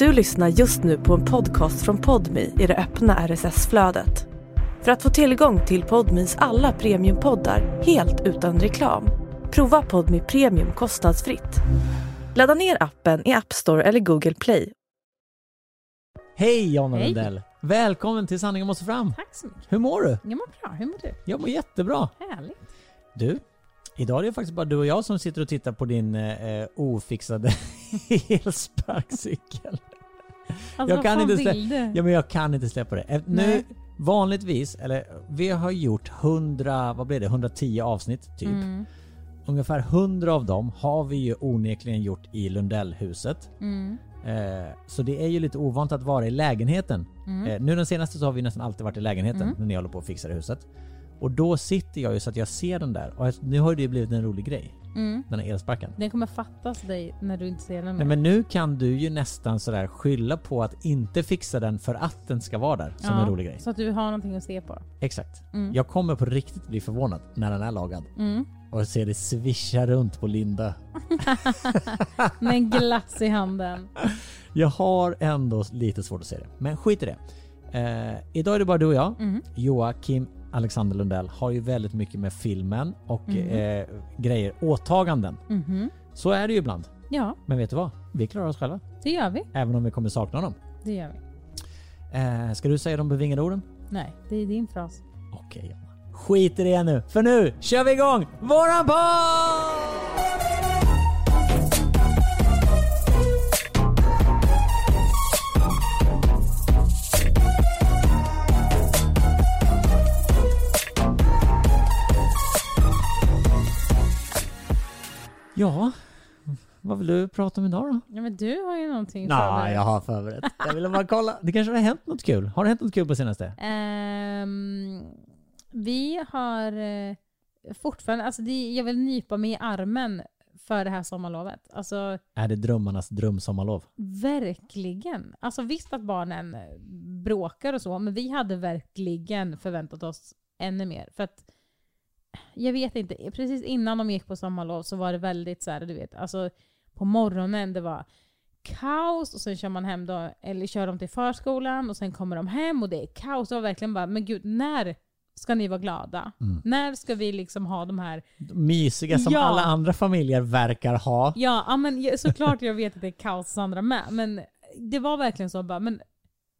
Du lyssnar just nu på en podcast från Podmi i det öppna RSS-flödet. För att få tillgång till Podmis alla premiumpoddar helt utan reklam, prova Podmi Premium kostnadsfritt. Ladda ner appen i App Store eller Google Play. Hej Jonna Hej. Lundell! Välkommen till Sanningen måste fram! Tack så mycket. Hur mår du? Jag mår bra. Hur mår du? Jag mår jättebra! Härligt. Du, idag är det faktiskt bara du och jag som sitter och tittar på din eh, ofixade elsparkcykel. Alltså, Jag kan inte slä- vill du? Ja men jag kan inte släppa det. Nu, Nej. vanligtvis, eller vi har gjort 100, vad blir det, 110 avsnitt typ. Mm, Ungefär 100 av dem har vi ju onekligen gjort i Lundellhuset. mm, Eh, så det är ju lite ovant att vara i lägenheten. mm. Eh, nu den senaste så har vi nästan alltid varit i lägenheten Mm. när ni håller på och fixar huset. Och då sitter jag ju så att jag ser den där. Och nu har det ju blivit en rolig grej. Mm. Den här elsparken. Den kommer fattas dig när du inte ser den Nej mer. men nu kan du ju nästan sådär skylla på att inte fixa den för att den ska vara där som Ja, en rolig grej. Så att du har någonting att se på. Exakt. Mm. Jag kommer på riktigt bli förvånad när den är lagad. Mm. Och ser det svischa runt på Linda. Med en glass i handen. Jag har ändå lite svårt att se det. Men skit i det. Eh, idag är det bara du och jag. Mm. Joakim Alexander Lundell har ju väldigt mycket med filmen och Mhm. eh, grejer, åtaganden. Mhm. Så är det ju ibland. Ja, Men vet du vad? Vi klarar oss själva. det gör vi. Även om vi kommer sakna dem. Det gör vi. Eh, ska du säga de bevingade orden? Nej, det är din fras. Okej Jonna. Skit i det nu, för nu kör vi igång våran podd! Ja, vad vill du prata om idag då? Ja, men du har ju någonting Nej, förberett. jag har förberett. Jag ville bara kolla. Det kanske har hänt något kul. Har det hänt något kul på senaste? Ehm, vi har eh, fortfarande, alltså det, jag vill nypa mig i armen för det här sommarlovet. Alltså Är det drömmarnas drömsommarlov? verkligen. Alltså visst att barnen bråkar och så, men vi hade verkligen förväntat oss ännu mer. För att jag vet inte, precis innan de gick på sommarlov så var det väldigt så här, du vet, alltså på morgonen det var kaos och sen kör man hem då, eller kör de till förskolan och sen kommer de hem och det är kaos. Det var verkligen bara, men gud, när ska ni vara glada? Mm. När ska vi liksom ha de här Mysiga som Ja. alla andra familjer verkar ha. Ja, men såklart jag vet att det är kaos hos andra med. Men det var verkligen så bara, men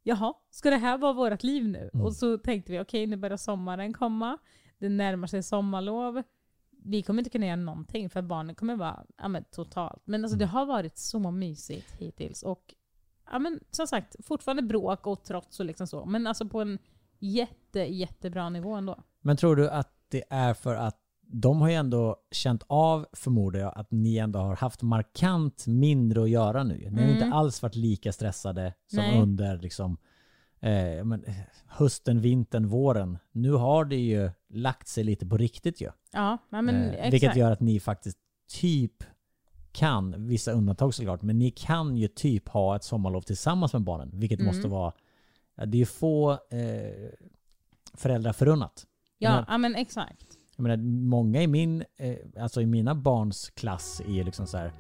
jaha, ska det här vara vårt liv nu? Mm. Och så tänkte vi, okej nu börjar sommaren komma. Det närmar sig sommarlov. Vi kommer inte kunna göra någonting för barnen kommer vara ja, men, totalt. Men alltså, det Mm. har varit så mysigt hittills. Och ja, men, som sagt, fortfarande bråk och trots och liksom så. Men alltså på en jätte, jättebra nivå ändå. Men tror du att det är för att de har ju ändå känt av, förmodar jag, att ni ändå har haft markant mindre att göra nu. Ni har ju Mm. inte alls varit lika stressade som Nej. under liksom, eh, men, eh, hösten, vintern, våren. Nu har det ju lagt sig lite på riktigt ju. Ja, men eh, exakt. vilket gör att ni faktiskt typ kan, vissa undantag såklart, men ni kan ju typ ha ett sommarlov tillsammans med barnen. Vilket Mm. måste vara, det är ju få eh, föräldrar förunnat. ja, men- ja, men exakt. Jag menar, många i min, eh, alltså i mina barns klass är ju liksom så här.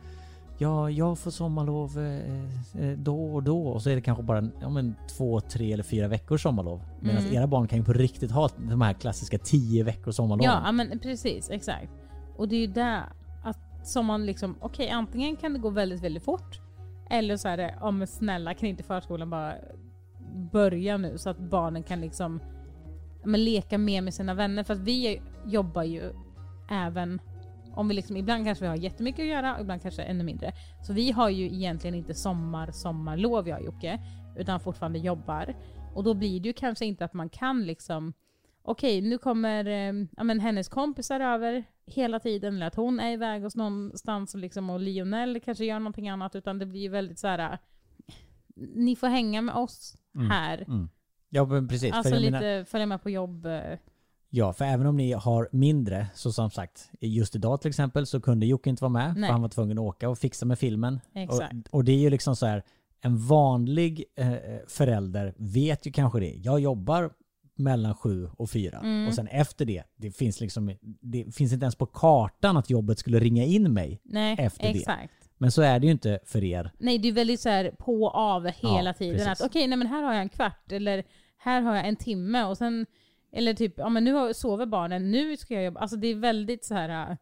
Ja, jag får sommarlov eh, eh, då och då och så är det kanske bara ja, men två, tre eller fyra veckors sommarlov. Medan Mm. era barn kan ju på riktigt ha de här klassiska tio veckors sommarlov. Ja, men precis, exakt. Och det är ju där att som man liksom, okej antingen kan det gå väldigt, väldigt fort. Eller så är det, ja men snälla kan inte förskolan bara börja nu så att barnen kan liksom men leka mer med sina vänner. För att vi jobbar ju även om vi liksom, ibland kanske vi har jättemycket att göra och ibland kanske ännu mindre. Så vi har ju egentligen inte sommar, sommarlov jag och Jocke, utan fortfarande jobbar. Och då blir det ju kanske inte att man kan liksom okej, nu kommer eh, ja, men hennes kompisar över hela tiden, eller att hon är iväg hos någonstans och, liksom, och Lionel kanske gör någonting annat, utan det blir ju väldigt så här. ni får hänga med oss Mm. här. Mm. Ja men precis. Alltså lite menar, följa med på jobb. Ja, för även om ni har mindre, så som sagt, just idag till exempel så kunde Jocke inte vara med. Nej. För han var tvungen att åka och fixa med filmen. Exakt. Och, och det är ju liksom så här, en vanlig eh, förälder vet ju kanske det. Jag jobbar mellan sju och fyra. Mm. Och sen efter det, det finns liksom, det finns inte ens på kartan att jobbet skulle ringa in mig. Nej, Efter det. exakt. Men så är det ju inte för er. Nej, det är väldigt så här på och av hela Ja, tiden. precis. Att okej, nej men här har jag en kvart eller här har jag en timme och sen eller typ, ja men nu sover barnen, nu ska jag jobba. Alltså det är väldigt så här äh,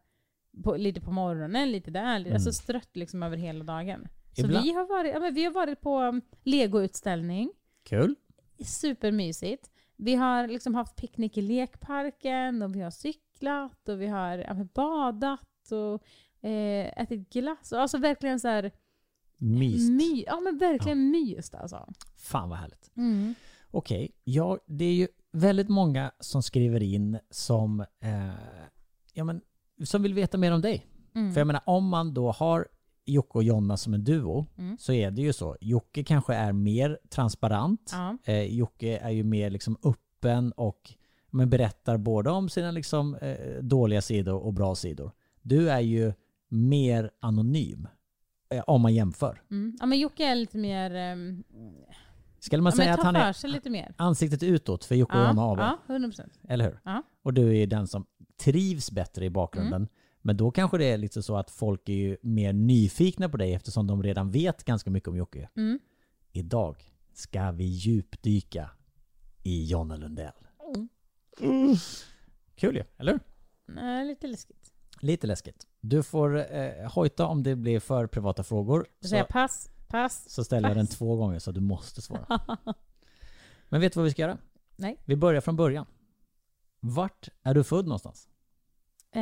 på, lite på morgonen, lite där, lite, alltså strött liksom över hela dagen. Så Mm. Ibland- vi har, varit, ja, men vi har varit på um, legoutställning, Kul. supermysigt. Vi har liksom haft picknick i lekparken och vi har cyklat och vi har ja, men badat och eh, ätit glass. Alltså verkligen så här Myst. My, ja men verkligen myst alltså. Fan vad härligt. Mm. Okej, ja, det är ju väldigt många som skriver in som, eh, ja, men, som vill veta mer om dig. Mm. För jag menar, om man då har Jocke och Jonna som en duo, Mm. så är det ju så. Jocke kanske är mer transparent. Ja. Eh, Jocke är ju mer liksom öppen och men berättar både om sina liksom, eh, dåliga sidor och bra sidor. Du är ju mer anonym. Eh, om man jämför. Mm. ja men Jocke är lite mer... Skulle man ja, säga att han är ansiktet utåt för och Jonna AB? ja, 100%. Eller hur? Ja. Och du är den som trivs bättre i bakgrunden. Mm. Men då kanske det är lite så att folk är ju mer nyfikna på dig eftersom de redan vet ganska mycket om Jocke. Mm. Idag ska vi djupdyka i Jonna Lundell. Mm. Kul ju, eller hur? Nej, lite läskigt. Lite läskigt. Du får eh, hojta om det blir för privata frågor. Så, säger pass, pass. så ställer jag den pass. två gånger så du måste svara. Men vet du vad vi ska göra? Nej. Vi börjar från början. Vart är du född någonstans? Eh,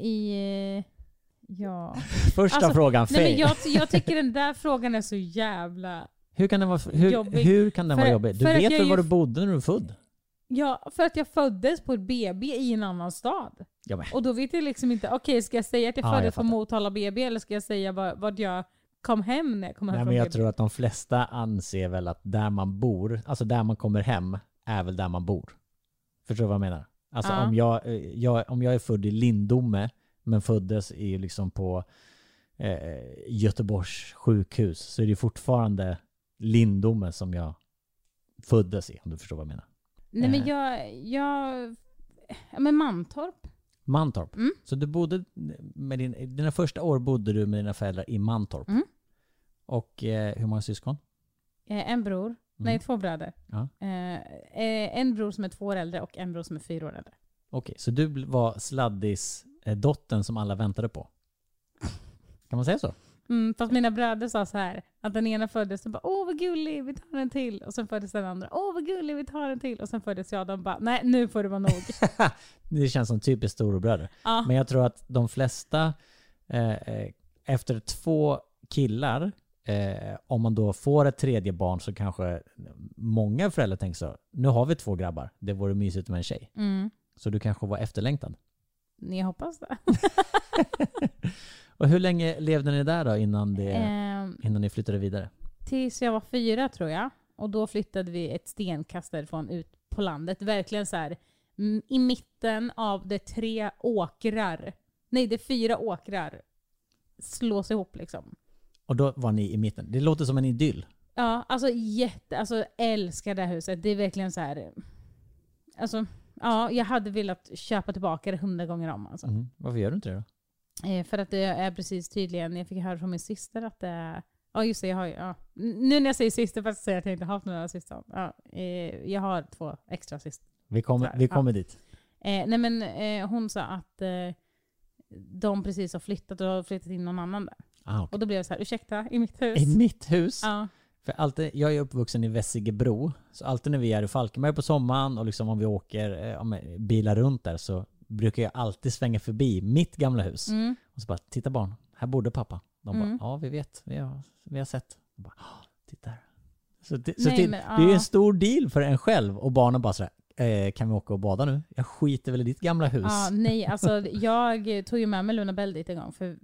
I... Ja. Första Alltså, frågan, Nej, men jag, jag tycker den där frågan är så jävla... Hur kan den vara, hur, Jobbig. hur kan den För- vara jobbig? Du vet jag väl var du bodde när du var född? Ja, för att jag föddes på ett BB i en annan stad. Och då vet jag liksom inte, okej ska jag säga att jag Ja, jag föddes på. Motala BB eller ska jag säga vad, vad jag kom hem när jag kom hem Nej, från men jag BB? tror att de flesta anser väl att där man bor, alltså där man kommer hem, är väl där man bor. Förstår du vad jag menar? Alltså Ja. om, jag, eh, jag, om jag är född i Lindome, men föddes i liksom på eh, Göteborgs sjukhus, så är det fortfarande Lindome som jag föddes i, om du förstår vad jag menar. Nej men Eh. jag, jag... Ja men Mantorp. Mantorp. Mm. Så du bodde med din, dina första år bodde du med dina föräldrar i Mantorp. Mm. Och eh, hur många syskon? Eh, en bror. Nej, två bröder. Ja. Eh, eh, en bror som är två år äldre och en bror som är fyra år äldre. Okej, så du var sladdis eh, dottern som alla väntade på? Kan man säga så? Mm, fast mina bröder sa så här att den ena föddes och bara åh vad gullig, vi tar en till. Och sen föddes den andra, åh vad gullig, vi tar en till. Och sen föddes jag och de bara nej nu får det vara nog. Det känns som typiskt storebröder. ja. Men jag tror att de flesta, eh, eh, efter två killar, eh, om man då får ett tredje barn så kanske många föräldrar tänker så, nu har vi två grabbar, det vore mysigt med en tjej. mm. Så du kanske var efterlängtad. Ni hoppas det. Och hur länge levde ni där då innan, det, Ehm, innan ni flyttade vidare? tills jag var fyra tror jag. Och då flyttade vi ett stenkast därifrån ut på landet. Verkligen så här mm, i mitten av det tre åkrar. Nej, det är fyra åkrar. Slås ihop liksom. Och då var ni i mitten. Det låter som en idyll. Ja, alltså jätte, alltså älskar det här huset. Det är verkligen så här. Alltså, ja, jag hade velat köpa tillbaka det hundra gånger om alltså. Mhm. Varför gör du inte det då? Eh, för att det är precis tydligen, jag fick höra från min syster att det är Ja just det, jag har ju, ja. Nu när jag säger syster, fast jag säger att jag inte har haft några syskon. Ja, eh, jag har två extra syster. Vi kommer, vi ja. kommer dit. Eh, nej men eh, hon sa att eh, de precis har flyttat och har flyttat in någon annan där. Ah, okej. Och då blev jag så här, ursäkta, i mitt hus? I mitt hus? Ja. För alltid, jag är uppvuxen i Vessigebro, så alltid när vi är i Falkenberg på sommaren och liksom om vi åker eh, ja, men bilar runt där så brukar jag alltid svänga förbi mitt gamla hus. Mm. Och så bara, titta barn, här bodde pappa. De Mm. bara, ja vi vet, vi har, vi har sett. Jag bara, "Ah, titta här. Så, det, så Nej, till, men, det är ju en stor deal för en själv och barnen bara sådär, eh, kan vi åka och bada nu? Jag skiter väl i ditt gamla hus. Ja, nej, alltså jag tog ju med mig Luna Bell dit en gång för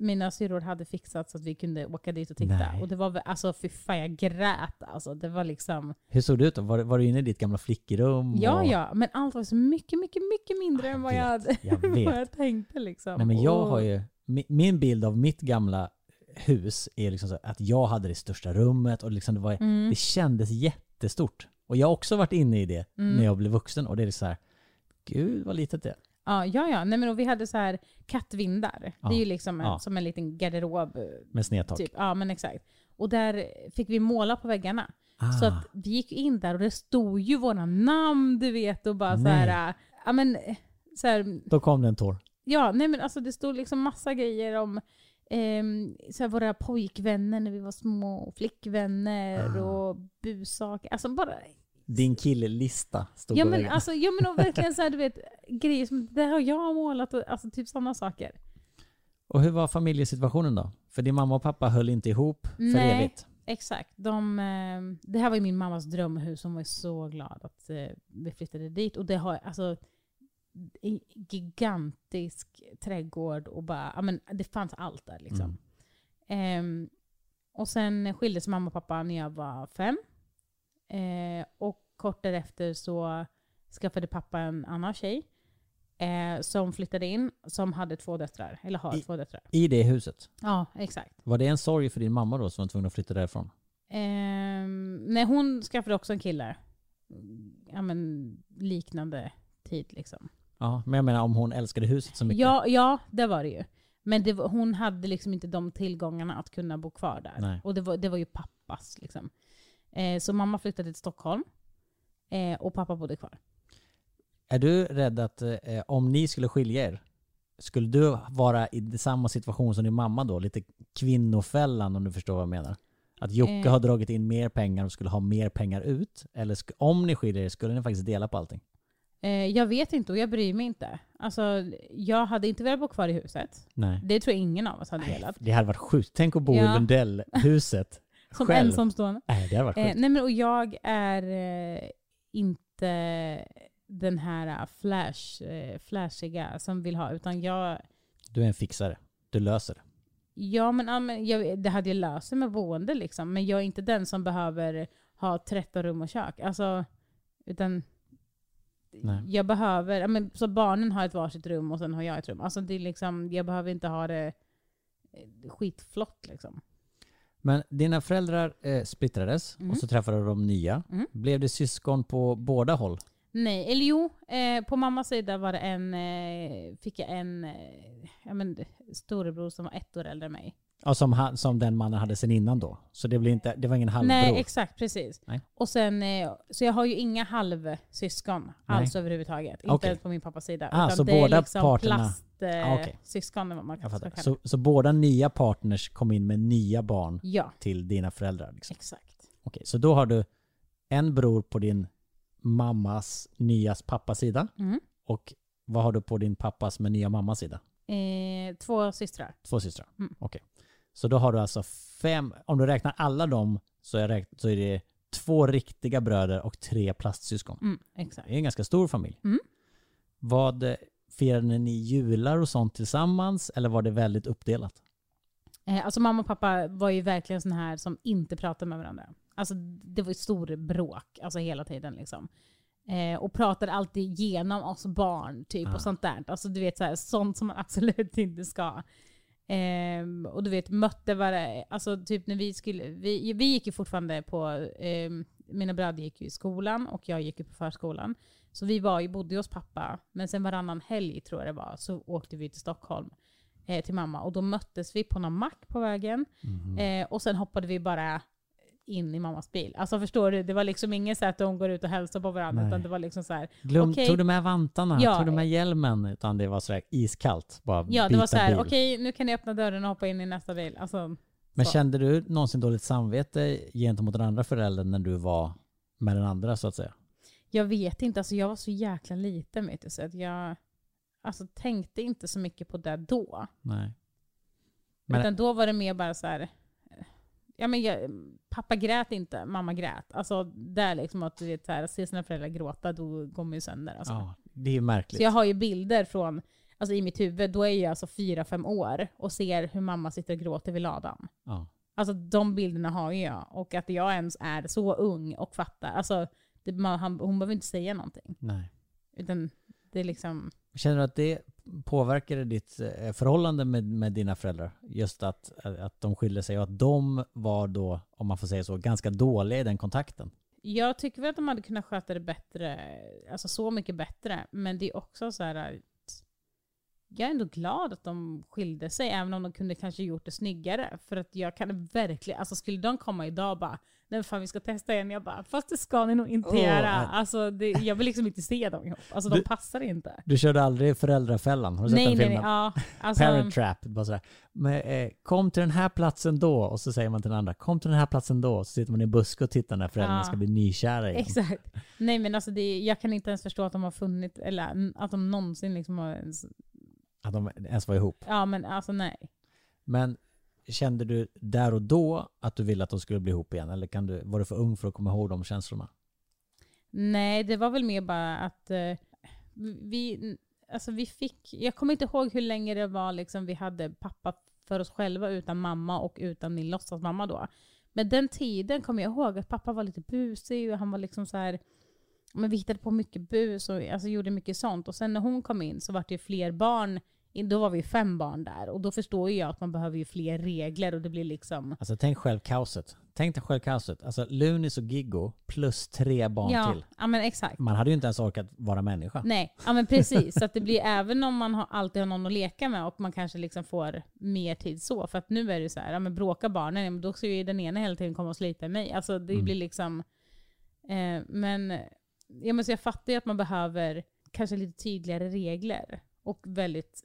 mina syrror hade fixat så att vi kunde åka dit och titta. Nej. Och det var alltså fy fan jag grät alltså. Det var liksom, Hur såg det ut då? Var, var du inne i ditt gamla flickrum? ja och... ja, men allt var så mycket, mycket, mycket mindre Ja, än vad vet, jag, hade, jag vad jag tänkte liksom. Nej men jag Och- har ju, mi- min bild av mitt gamla hus är liksom så att jag hade det största rummet och liksom det, var, Mm. det kändes jättestort. Och jag har också varit inne i det Mm. när jag blev vuxen och det är så här, gud vad litet det är. Ja, ja, ja. Nej, men och vi hade så här kattvindar. Ja, Det är ju liksom en, ja. som en liten garderob. eh, Med snedtak. Typ. Ja, men exakt. Och där fick vi måla på väggarna. Ah, Så att vi gick in där och det stod ju våra namn, du vet, och bara så Nej. här, äh, ja men, så här, Då kom det en tår. ja, nej men alltså det stod liksom massa grejer om ehm, så här, våra pojkvänner när vi var små, och flickvänner Ah. och bussaker. Alltså bara, Din killlista stod ja på men väggen. alltså, ja men och verkligen så här, du vet, grejer som, det har jag målat och alltså typ sådana saker. Och hur var familjesituationen då? För din mamma och pappa höll inte ihop för Nej. evigt. Exakt. De, eh, det här var ju min mammas drömhus. Hon var så glad att eh, vi flyttade dit. Och det har alltså en gigantisk trädgård och bara, ja men det fanns allt där liksom. Mm. Ehm, och sen skildes mamma och pappa när jag var fem. Eh, och kort därefter så skaffade pappa en annan tjej. Eh, som flyttade in, som hade två döttrar. Eller har I- två döttrar. I det huset. Ja, exakt. Var det en sorg för din mamma då som var tvungen att flytta därifrån? Ehm, nej, hon skaffade också en kille. Ja men liknande tid liksom. Ja, men jag menar om hon älskade huset så mycket. Ja, ja, det var det ju. Men det var, hon hade liksom inte de tillgångarna att kunna bo kvar där. Nej. Och det var, det var ju pappas liksom. Eh, så mamma flyttade till Stockholm. Eh, och pappa bodde kvar. Är du rädd att eh, om ni skulle skilja er, skulle du vara i samma situation som din mamma då? Lite kvinnofällan om du förstår vad jag menar? Att Jocke Eh. har dragit in mer pengar och skulle ha mer pengar ut? Eller om ni skiljer er, skulle ni faktiskt dela på allting? Eh, jag vet inte och jag bryr mig inte. Alltså, jag hade inte velat bo kvar i huset. Nej. Det tror jag ingen av oss hade velat. Det hade varit sjukt. Tänk att bo i Ja. Lundellhuset Som själv. ensamstående. Nej, det varit Eh, nej men och jag är eh, inte den här eh, flash, eh, flashiga som vill ha, utan jag, Du är en fixare. Du löser det. ja men, ja, men jag, det hade jag löst med boende liksom, men jag är inte den som behöver ha 13 rum och kök. Alltså, utan Nej. jag behöver, ja, men, så barnen har ett varsitt rum och sen har jag ett rum. Alltså det är liksom, jag behöver inte ha det eh, skitflott liksom. Men dina föräldrar eh, splittrades Mm. och så träffade de nya. Mm. Blev det syskon på båda håll? Nej, eller jo, eh, på mammas sida var det en, eh, fick jag en eh, ja, men, storebror som var ett år äldre än mig. Ja, som, han, som den mannen hade sen innan då. Så det, blev inte, det var ingen halvbror? Nej, exakt, precis. Nej. Och sen, eh, så jag har ju inga halvsyskon alls överhuvudtaget. Inte Okej. ens på min pappas sida. Ah, utan så det är båda liksom parterna- plastsyskon Ah, kalla Så, det. så båda nya partners kom in med nya barn Ja, till dina föräldrar? Liksom. exakt. Okej, så då har du en bror på din mammas nyas pappas sida. Mm. Och vad har du på din pappas med nya mammas sida? Eh, två systrar. Två systrar? Mm. Okej. Så då har du alltså fem, om du räknar alla dem så är, räk- så är det två riktiga bröder och tre plastsyskon. Mm, exakt. Det är en ganska stor familj. Mm. Vad eh, firade ni jular och sånt tillsammans eller var det väldigt uppdelat? Eh, alltså mamma och pappa var ju verkligen sån här som inte pratade med varandra. Alltså det var ju stor bråk alltså hela tiden liksom. Eh, och pratade alltid genom oss barn typ Ah. och sånt där. Alltså du vet så här, sånt som man absolut inte ska. Ehm, och du vet mötte varandra, alltså typ när vi skulle, vi, vi gick ju fortfarande på, ehm, mina bröder gick ju i skolan och jag gick ju på förskolan. Så vi var ju, bodde hos pappa, men sen varannan helg tror jag det var, så åkte vi till Stockholm eh, till mamma. Och då möttes vi på någon mack på vägen. Eh, och sen hoppade vi bara in i mammas bil. Alltså förstår du, det var liksom inget så att de går ut och hälsar på varandra, Nej. utan det var liksom så här. Glöm, Okej. Tog du med vantarna? Ja. Tog du med hjälmen? Utan det var sådär iskallt. Bara Ja, det var så här, okej nu kan ni öppna dörren och hoppa in i nästa bil. Alltså, Men så. kände du någonsin dåligt samvete gentemot den andra föräldern när du var med den andra så att säga? Jag vet inte, alltså jag var så jäkla liten vet du, så att jag alltså, tänkte inte så mycket på det då. Nej. Men- Utan då var det mer bara så här. Ja, men jag, pappa grät inte, mamma grät. Alltså där liksom att du vet, så här, se sina föräldrar gråta, då går man ju sönder. Alltså. Ja, det är ju märkligt. Så jag har ju bilder från, alltså i mitt huvud, då är jag alltså fyra, fem år och ser hur mamma sitter och gråter vid ladan. Ja. Alltså de bilderna har ju jag. Och att jag ens är så ung och fattar. Alltså, det, man, han, hon behöver inte säga någonting. Nej. Utan det är liksom, Känner du att det påverkade ditt eh, förhållande med, med dina föräldrar? Just att, eh, att de skilde sig och att de var då, om man får säga så, ganska dåliga i den kontakten. jag tycker väl att de hade kunnat sköta det bättre, alltså så mycket bättre. Men det är också så här att jag är ändå glad att de skilde sig, även om de kunde kanske gjort det snyggare. För att jag kan verkligen, alltså skulle de komma idag och bara Nej fan vi ska testa igen. Jag bara, fast det ska ni nog inte Åh, göra. nej. Alltså, det, jag vill liksom inte se dem ihop. Alltså de Du- passar inte. Du körde aldrig föräldrafällan? Har du sett Nej, den nej, nej. filmen? Ja, alltså, Parent Trap. Bara sådär. Men, eh, kom till den här platsen då. Och så säger man till den andra, kom till den här platsen då. Så sitter man i en buske och tittar när föräldrarna Ja. ska bli nykära igen. Exakt. Nej men alltså det, jag kan inte ens förstå att de har funnit, eller att de någonsin liksom har ens, Att de ens var ihop. ja men alltså nej. Men kände du där och då att du ville att de skulle bli ihop igen? Eller kan du, var du för ung för att komma ihåg de känslorna? Nej, det var väl mer bara att eh, vi, alltså vi fick, jag kommer inte ihåg hur länge det var liksom vi hade pappa för oss själva utan mamma och utan min låtsasmamma då. Men den tiden kommer jag ihåg att pappa var lite busig och han var liksom så här men vi hittade på mycket bus och alltså, gjorde mycket sånt. Och sen när hon kom in så var det ju fler barn. Då var vi fem barn där. Och då förstår ju jag att man behöver ju fler regler och det blir liksom... Alltså tänk själv kaoset. Tänk dig själv kaoset. Alltså Lunis och Giggo plus tre barn ja, till. ja, men exakt. Man hade ju inte ens orkat vara människa. Nej, ja men precis. Så att det blir även om man har, alltid har någon att leka med och man kanske liksom får mer tid så. För att nu är det så här, ja men bråkar barnen, då ska ju den ena hela tiden komma och slita i mig. Alltså det Mm. blir liksom... Eh, men ja, men så jag fattar ju att man behöver kanske lite tydligare regler. Och väldigt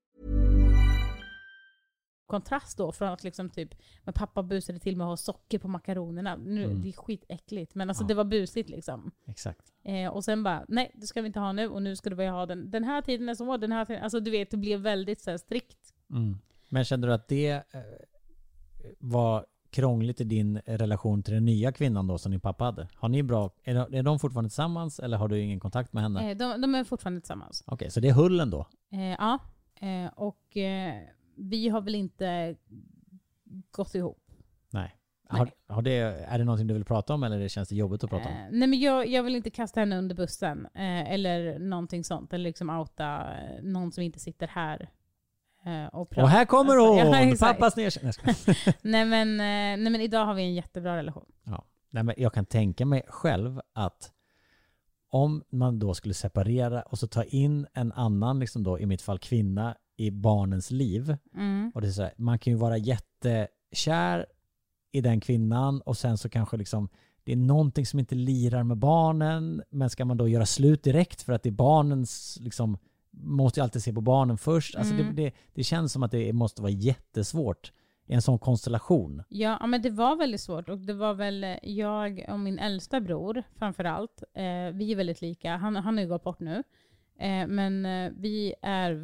kontrast då från att liksom typ, men pappa busade till med att ha socker på makaronerna. Nu, Mm. Det är skitäckligt, men alltså Ja. det var busigt liksom. Exakt. Eh, och sen bara, nej det ska vi inte ha nu och nu ska du börja ha den. Den här tiden är så, den här tiden. Alltså du vet, det blev väldigt så här, strikt. Mm. Men kände du att det eh, var krångligt i din relation till den nya kvinnan då som din pappa hade? Har ni bra, är de, är de fortfarande tillsammans eller har du ingen kontakt med henne? Eh, de, de är fortfarande tillsammans. Okej, så det är Hullen då? Eh, ja, eh, och eh, vi har väl inte gått ihop. Nej. Nej. Har, har det, är det någonting du vill prata om eller det känns det jobbigt att prata om? Eh, nej men jag, jag vill inte kasta henne under bussen. Eh, eller någonting sånt. Eller liksom outa eh, någon som inte sitter här. Eh, och. Och här kommer hon! ja, pappas nedkänning. Nej, men, eh, nej men idag har vi en jättebra relation. Nej, men jag kan tänka mig själv att om man då skulle separera och så ta in en annan, liksom då, i mitt fall kvinna, i barnens liv. Mm. Och det är så här, man kan ju vara jättekär i den kvinnan och sen så kanske liksom det är någonting som inte lirar med barnen. Men ska man då göra slut direkt för att det är barnens liksom måste ju alltid se på barnen först. Alltså Mm. det, det, det känns som att det måste vara jättesvårt i en sån konstellation. Ja, men det var väldigt svårt. Och det var väl eh, jag och min äldsta bror framför allt. Eh, vi är väldigt lika. Han, han har ju gått bort nu. Eh, men eh, vi är,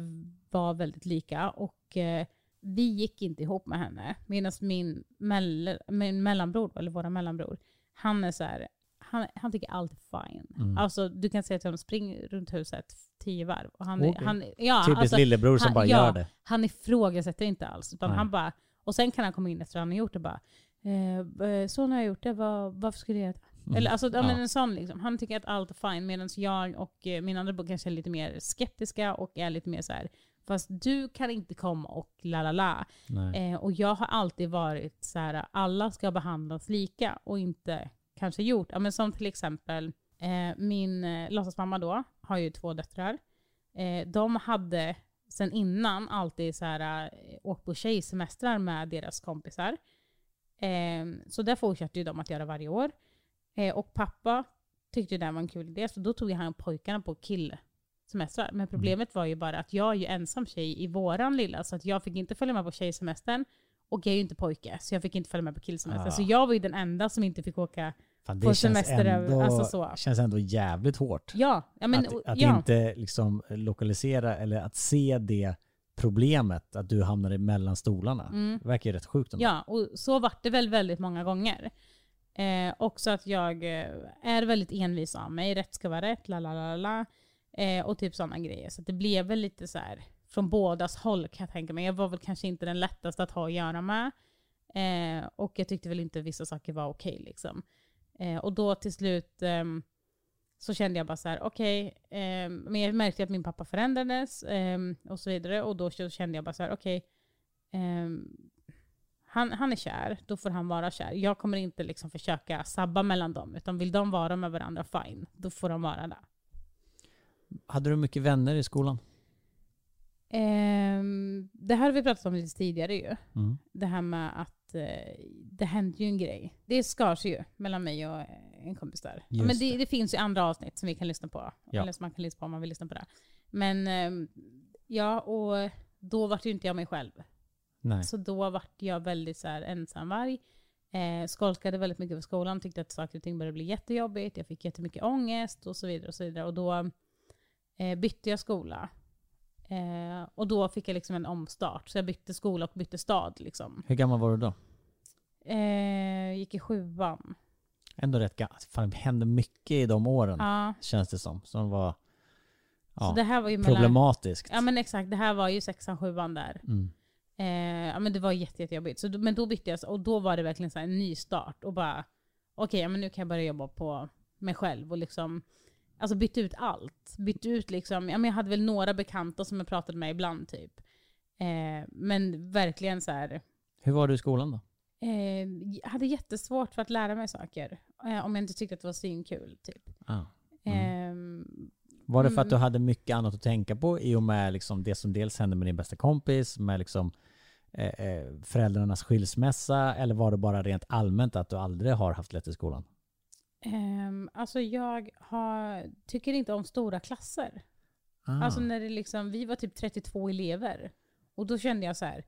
var väldigt lika. Och eh, vi gick inte ihop med henne. Medan min, mell, min mellanbror, eller våra mellanbror, han är så här, han, han tycker allt är fine. Mm. Alltså du kan säga till honom, spring runt huset tio varv. Och han, Okej. han, ja, Typiskt alltså, lillebror som han- bara ja, gör det. han ifrågasätter inte alls. Utan Nej. han bara, och sen kan han komma in efter att han har gjort det bara, eh, eh, så när jag gjort det, vad, varför skulle jag göra det? Mm. Eller alltså, ja. men en sån liksom. Han tycker att allt är fine, medan jag och eh, min andra bror kanske är lite mer skeptiska och är lite mer så här. Fast du kan inte komma och la la la. Eh, och jag har alltid varit så här, alla ska behandlas lika och inte kanske gjort. Ja, men som till exempel eh, min eh, låtsasmamma då har ju två döttrar. Eh, de hade sen innan alltid så här, eh, åkt på tjejsemestrar med deras kompisar. Eh, så det fortsatte ju de att göra varje år. Och pappa tyckte det var en kul idé, så då tog han pojkarna på killsemestrar. Men problemet var ju bara att jag är ju ensam tjej i våran lilla, så att jag fick inte följa med på tjejsemestern. Och jag är ju inte pojke, så jag fick inte följa med på killsemestern. Ah. Så jag var ju den enda som inte fick åka. Fan, på det känns semester ändå, alltså så. känns ändå jävligt hårt. Ja, ja men att att ja. inte liksom lokalisera eller att se det problemet att du hamnar mellan stolarna. Mm. Det verkar ju rätt sjukt ändå. Ja, och så vart det väl väldigt många gånger. Eh, också att jag eh, är väldigt envis av mig. Rätt ska vara rätt, la la la la. Eh, och typ sådana grejer. Så det blev väl lite så här från bådas håll kan jag tänka mig. Jag var väl kanske inte den lättaste att ha att göra med. Eh, och jag tyckte väl inte vissa saker var okej liksom. Eh, och då till slut, eh, så kände jag bara så här, okej, eh, men jag märkte att min pappa förändrades eh, och så vidare. Och då kände jag bara så här, okej, eh, han, han är kär, då får han vara kär. Jag kommer inte liksom försöka sabba mellan dem, utan vill de vara med varandra, fine. Då får de vara där. Hade du mycket vänner i skolan? Ehm, det här har vi pratat om lite tidigare ju. Mm. Det här med att eh, det hände ju en grej. Det skar sig ju mellan mig och en kompis där. Ja, men det, det. finns ju andra avsnitt som vi kan lyssna på. Ja. Eller som man kan lyssna på om man vill lyssna på det. Men ehm, ja, och då var ju inte jag mig själv. Nej. Så då vart jag väldigt så här ensamvarg. Eh, skolkade väldigt mycket för skolan, tyckte att saker och ting började bli jättejobbigt. Jag fick jättemycket ångest och så vidare. Och så vidare. Och då eh, bytte jag skola. Eh, och då fick jag liksom en omstart. Så jag bytte skola och bytte stad. Liksom. Hur gammal var du då? Eh, gick i sjuan. Ändå rätt gammal. Fan, det hände mycket i de åren, Ja, känns det som. Som var så ja, det här var ju mellan... problematiskt. Ja men exakt, det här var ju sexan, sjuan där. Mm. Eh, ja men det var jätte, jättejobbigt. Så, men då bytte jag, och då var det verkligen så en ny start. Och bara, okej, ja, men nu kan jag börja jobba på mig själv och liksom, alltså bytte ut allt. Bytte ut liksom, ja men jag hade väl några bekanta som jag pratade med ibland typ. Eh, men verkligen så här, Hur var du i skolan då? eh, jag hade jättesvårt för att lära mig saker. Eh, om jag inte tyckte att det var svinkul typ. Ah. Eh, Var det för att Mm. du hade mycket annat att tänka på i och med liksom det som dels hände med din bästa kompis, med liksom eh, eh, föräldrarnas skilsmässa, eller var det bara rent allmänt att du aldrig har haft lätt i skolan? Ehm, alltså jag har, tycker inte om stora klasser. Ah. Alltså när det liksom, vi var typ 32 elever. Och då kände jag så här.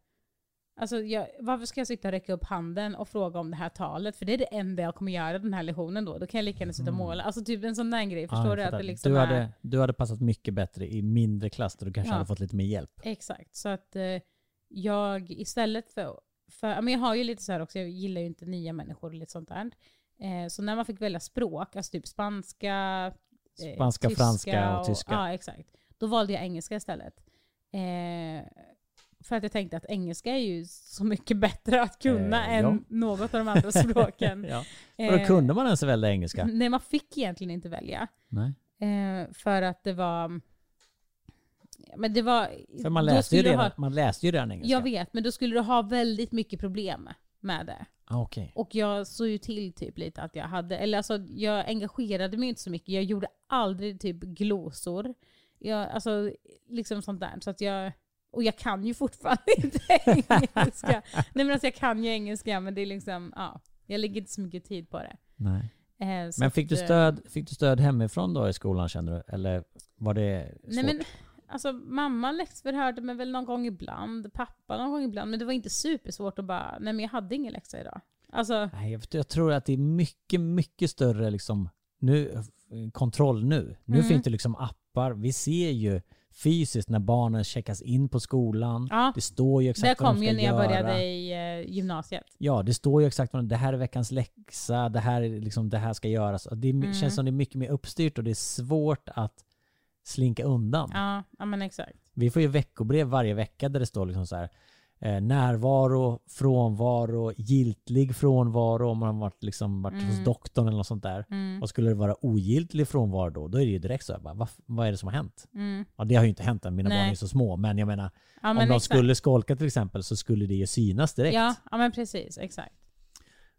Alltså jag, varför ska jag sitta och räcka upp handen och fråga om det här talet? För det är det enda jag kommer göra den här lektionen då. Då kan jag lika gärna sitta och måla. Alltså typ en sån där grej. Ja, Förstår jag du? Att det liksom du, är... hade, du hade passat mycket bättre i mindre klass där du kanske Ja. hade fått lite mer hjälp. Exakt. Så att eh, jag istället för, för men jag har ju lite så här också, jag gillar ju inte nya människor och lite sånt där. Eh, så när man fick välja språk, alltså typ spanska, eh, Spanska, franska och tyska. Ja, exakt. Då valde jag engelska istället. Eh, för att jag tänkte att engelska är ju så mycket bättre att kunna Eh, än ja. något av de andra språken. ja. Och då Eh, kunde man ens välja engelska? Nej, man fick egentligen inte välja. Nej. Eh, för att det var... Men det var... För man läste, ju redan, ha- man läste ju redan engelska. Jag vet, men då skulle du ha väldigt mycket problem med det. Ah, Okej. Och jag såg ju till typ lite att jag hade, eller alltså jag engagerade mig inte så mycket. Jag gjorde aldrig typ glosor. Jag, alltså liksom sånt där. Så att jag, och jag kan ju fortfarande inte engelska. Nej men alltså jag kan ju engelska men det är liksom, ja. Jag lägger inte så mycket tid på det. Nej. Eh, Men fick du, att, eh, stöd, fick du stöd hemifrån då i skolan kände du? Eller var det svårt? Nej men alltså mamma läxförhörde mig väl någon gång ibland, pappa någon gång ibland. Men det var inte supersvårt att bara, nej men jag hade ingen läxa idag. Alltså, Nej, jag, jag tror att det är mycket, mycket större liksom, nu, eh, kontroll nu. Nu Mm. finns det liksom appar. Vi ser ju fysiskt när barnen checkas in på skolan. ja. Det står ju exakt Det vad de kom ska ju när jag göra. började i eh, gymnasiet. Ja, det står ju exakt vad det här är veckans läxa, det här, är liksom, det här ska göras. Det Mm. känns som det är mycket mer uppstyrt och det är svårt att slinka undan. Ja, ja men exakt. Vi får ju veckobrev varje vecka där det står liksom så här eh, närvaro, frånvaro, giltig frånvaro om man har varit, liksom, varit hos Mm. doktorn eller något sånt där. Mm, Och skulle det vara ogiltig frånvaro då, då är det ju direkt så här, bara, vad, vad är det som har hänt? mm. Ja, det har ju inte hänt än, mina Nej. barn är ju så små. Men jag menar, Ja, om men de exakt. skulle skolka till exempel så skulle det ju synas direkt. Ja, ja men precis, exakt.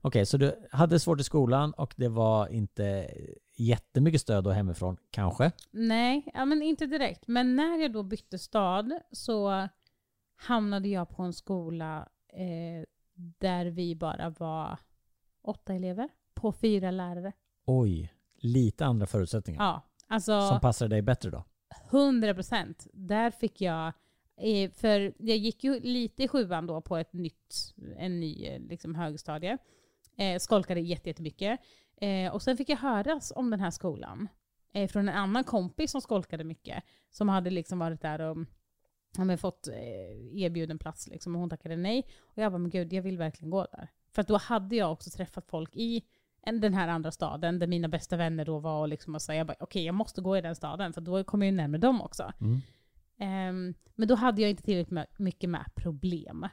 Okej, så du hade svårt i skolan och det var inte jättemycket stöd då hemifrån, kanske? Nej, ja, men inte direkt. Men när jag då bytte stad så hamnade jag på en skola eh, där vi bara var åtta elever på fyra lärare. Oj, lite andra förutsättningar. Ja, alltså Som passar dig bättre då? 100 procent. Där fick jag, eh, för jag gick ju lite i sjuan då på ett nytt, en ny eh, liksom, högstadie. Eh, skolkade jätte- jättemycket. Eh, och sen fick jag höras om den här skolan eh, från en annan kompis som skolkade mycket. Som hade liksom varit där och ja, fått eh, erbjuden plats liksom, och hon tackade nej. Och jag bara, men gud, jag vill verkligen gå där. För då hade jag också träffat folk i en- den här andra staden där mina bästa vänner då var och liksom och sa, jag bara, okej jag måste gå i den staden för då kommer jag ju närmare dem också. Mm. Ehm, men då hade jag inte tillräckligt mycket med problem.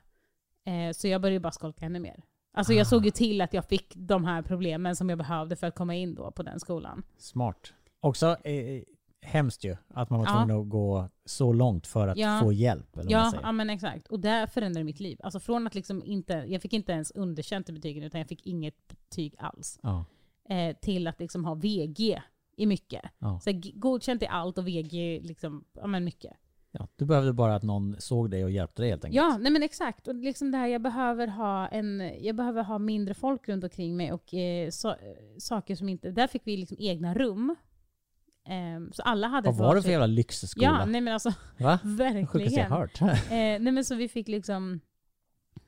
Eh, så jag började bara skolka ännu mer. Alltså jag Ah. såg ju till att jag fick de här problemen som jag behövde för att komma in då på den skolan. Smart. Också eh, hemskt ju att man var Ja. tvungen att gå så långt för att Ja. få hjälp. Eller vad man Ja, säger. ja men exakt. Och det förändrade mitt liv. Alltså från att liksom inte, jag fick inte ens underkänt i betygen utan jag fick inget betyg alls. Ja. Eh, till att liksom ha VG i mycket. Ja. Så g- godkänt i allt och VG liksom, ja men mycket. Ja. Du behövde bara att någon såg dig och hjälpte dig helt enkelt. Ja, nej men exakt. Och liksom det här, jag behöver ha en, jag behöver ha mindre folk runt omkring mig och eh, eh, saker som inte, där fick vi liksom egna rum. Ehm, så alla hade Vad var det för varsitt- jävla lyxskola? Ja, nej men alltså Va? Det sjukaste jag verkligen. hört. Eh, nej men så vi fick liksom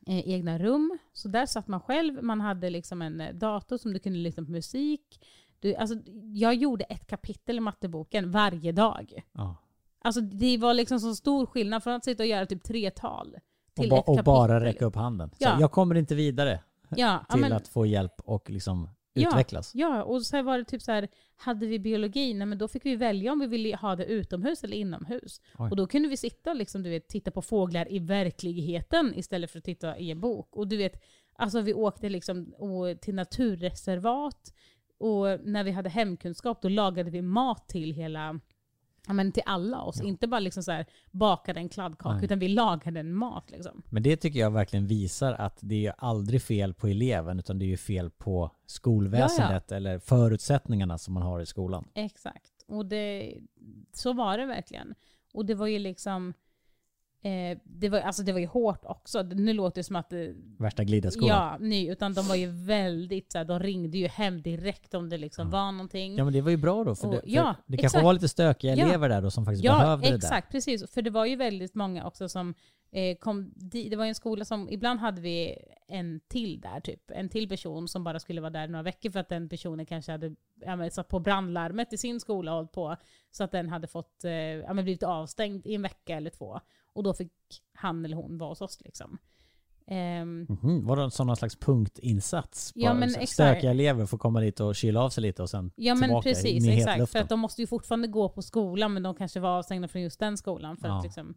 eh, egna rum. Så där satt man själv. Man hade liksom en eh, dator som du kunde lyssna på musik. Du, alltså, jag gjorde ett kapitel i matteboken varje dag. ja. Alltså det var liksom så stor skillnad från att sitta och göra typ tre tal och, till ba- ett och bara räcka upp handen. Så Ja. jag kommer inte vidare ja, ja, till men, att få hjälp och liksom Ja. utvecklas. Ja, och så var det typ så här, hade vi biologi, nej, men då fick vi välja om vi ville ha det utomhus eller inomhus. Oj. Och då kunde vi sitta och liksom, du vet, titta på fåglar i verkligheten istället för att titta i en bok. Och du vet, alltså vi åkte liksom och, till naturreservat och när vi hade hemkunskap då lagade vi mat till hela Ja, men till alla oss. Inte bara liksom så här, bakade en kladdkaka, Nej. utan vi lagade en mat. Liksom. Men det tycker jag verkligen visar att det är ju aldrig fel på eleven utan det är ju fel på skolväsendet eller förutsättningarna som man har i skolan. Exakt. Och det, så var det verkligen. Och det var ju liksom, eh, det, var, alltså det var ju hårt också. Nu låter det som att det, Värsta glidarskolan. ja, nej, utan de var ju väldigt såhär, de ringde ju hem direkt om det liksom var någonting. Ja men det var ju bra då för, Och- det, för ja, det kanske exakt. var lite stökiga Ja. elever där då som faktiskt Ja, behövde det där. exakt, precis. För det var ju väldigt många också som eh, kom di- Det var en skola som, ibland hade vi en till där, typ. En till person som bara skulle vara där några veckor för att den personen kanske hade ja, satt på brandlarmet i sin skola och hållit på. Så att den hade fått, eh, ja, blivit avstängd i en vecka eller två. Och då fick han eller hon vara hos oss liksom. Ehm, Mhm, var det en sån någon slags punktinsats? Ja, men exakt. Stökiga elever får komma dit och kyla av sig lite och sen Ja men tillbaka precis, exakt. För hetluften. att de måste ju fortfarande gå på skolan men de kanske var avstängda från just den skolan. För Ja. att liksom,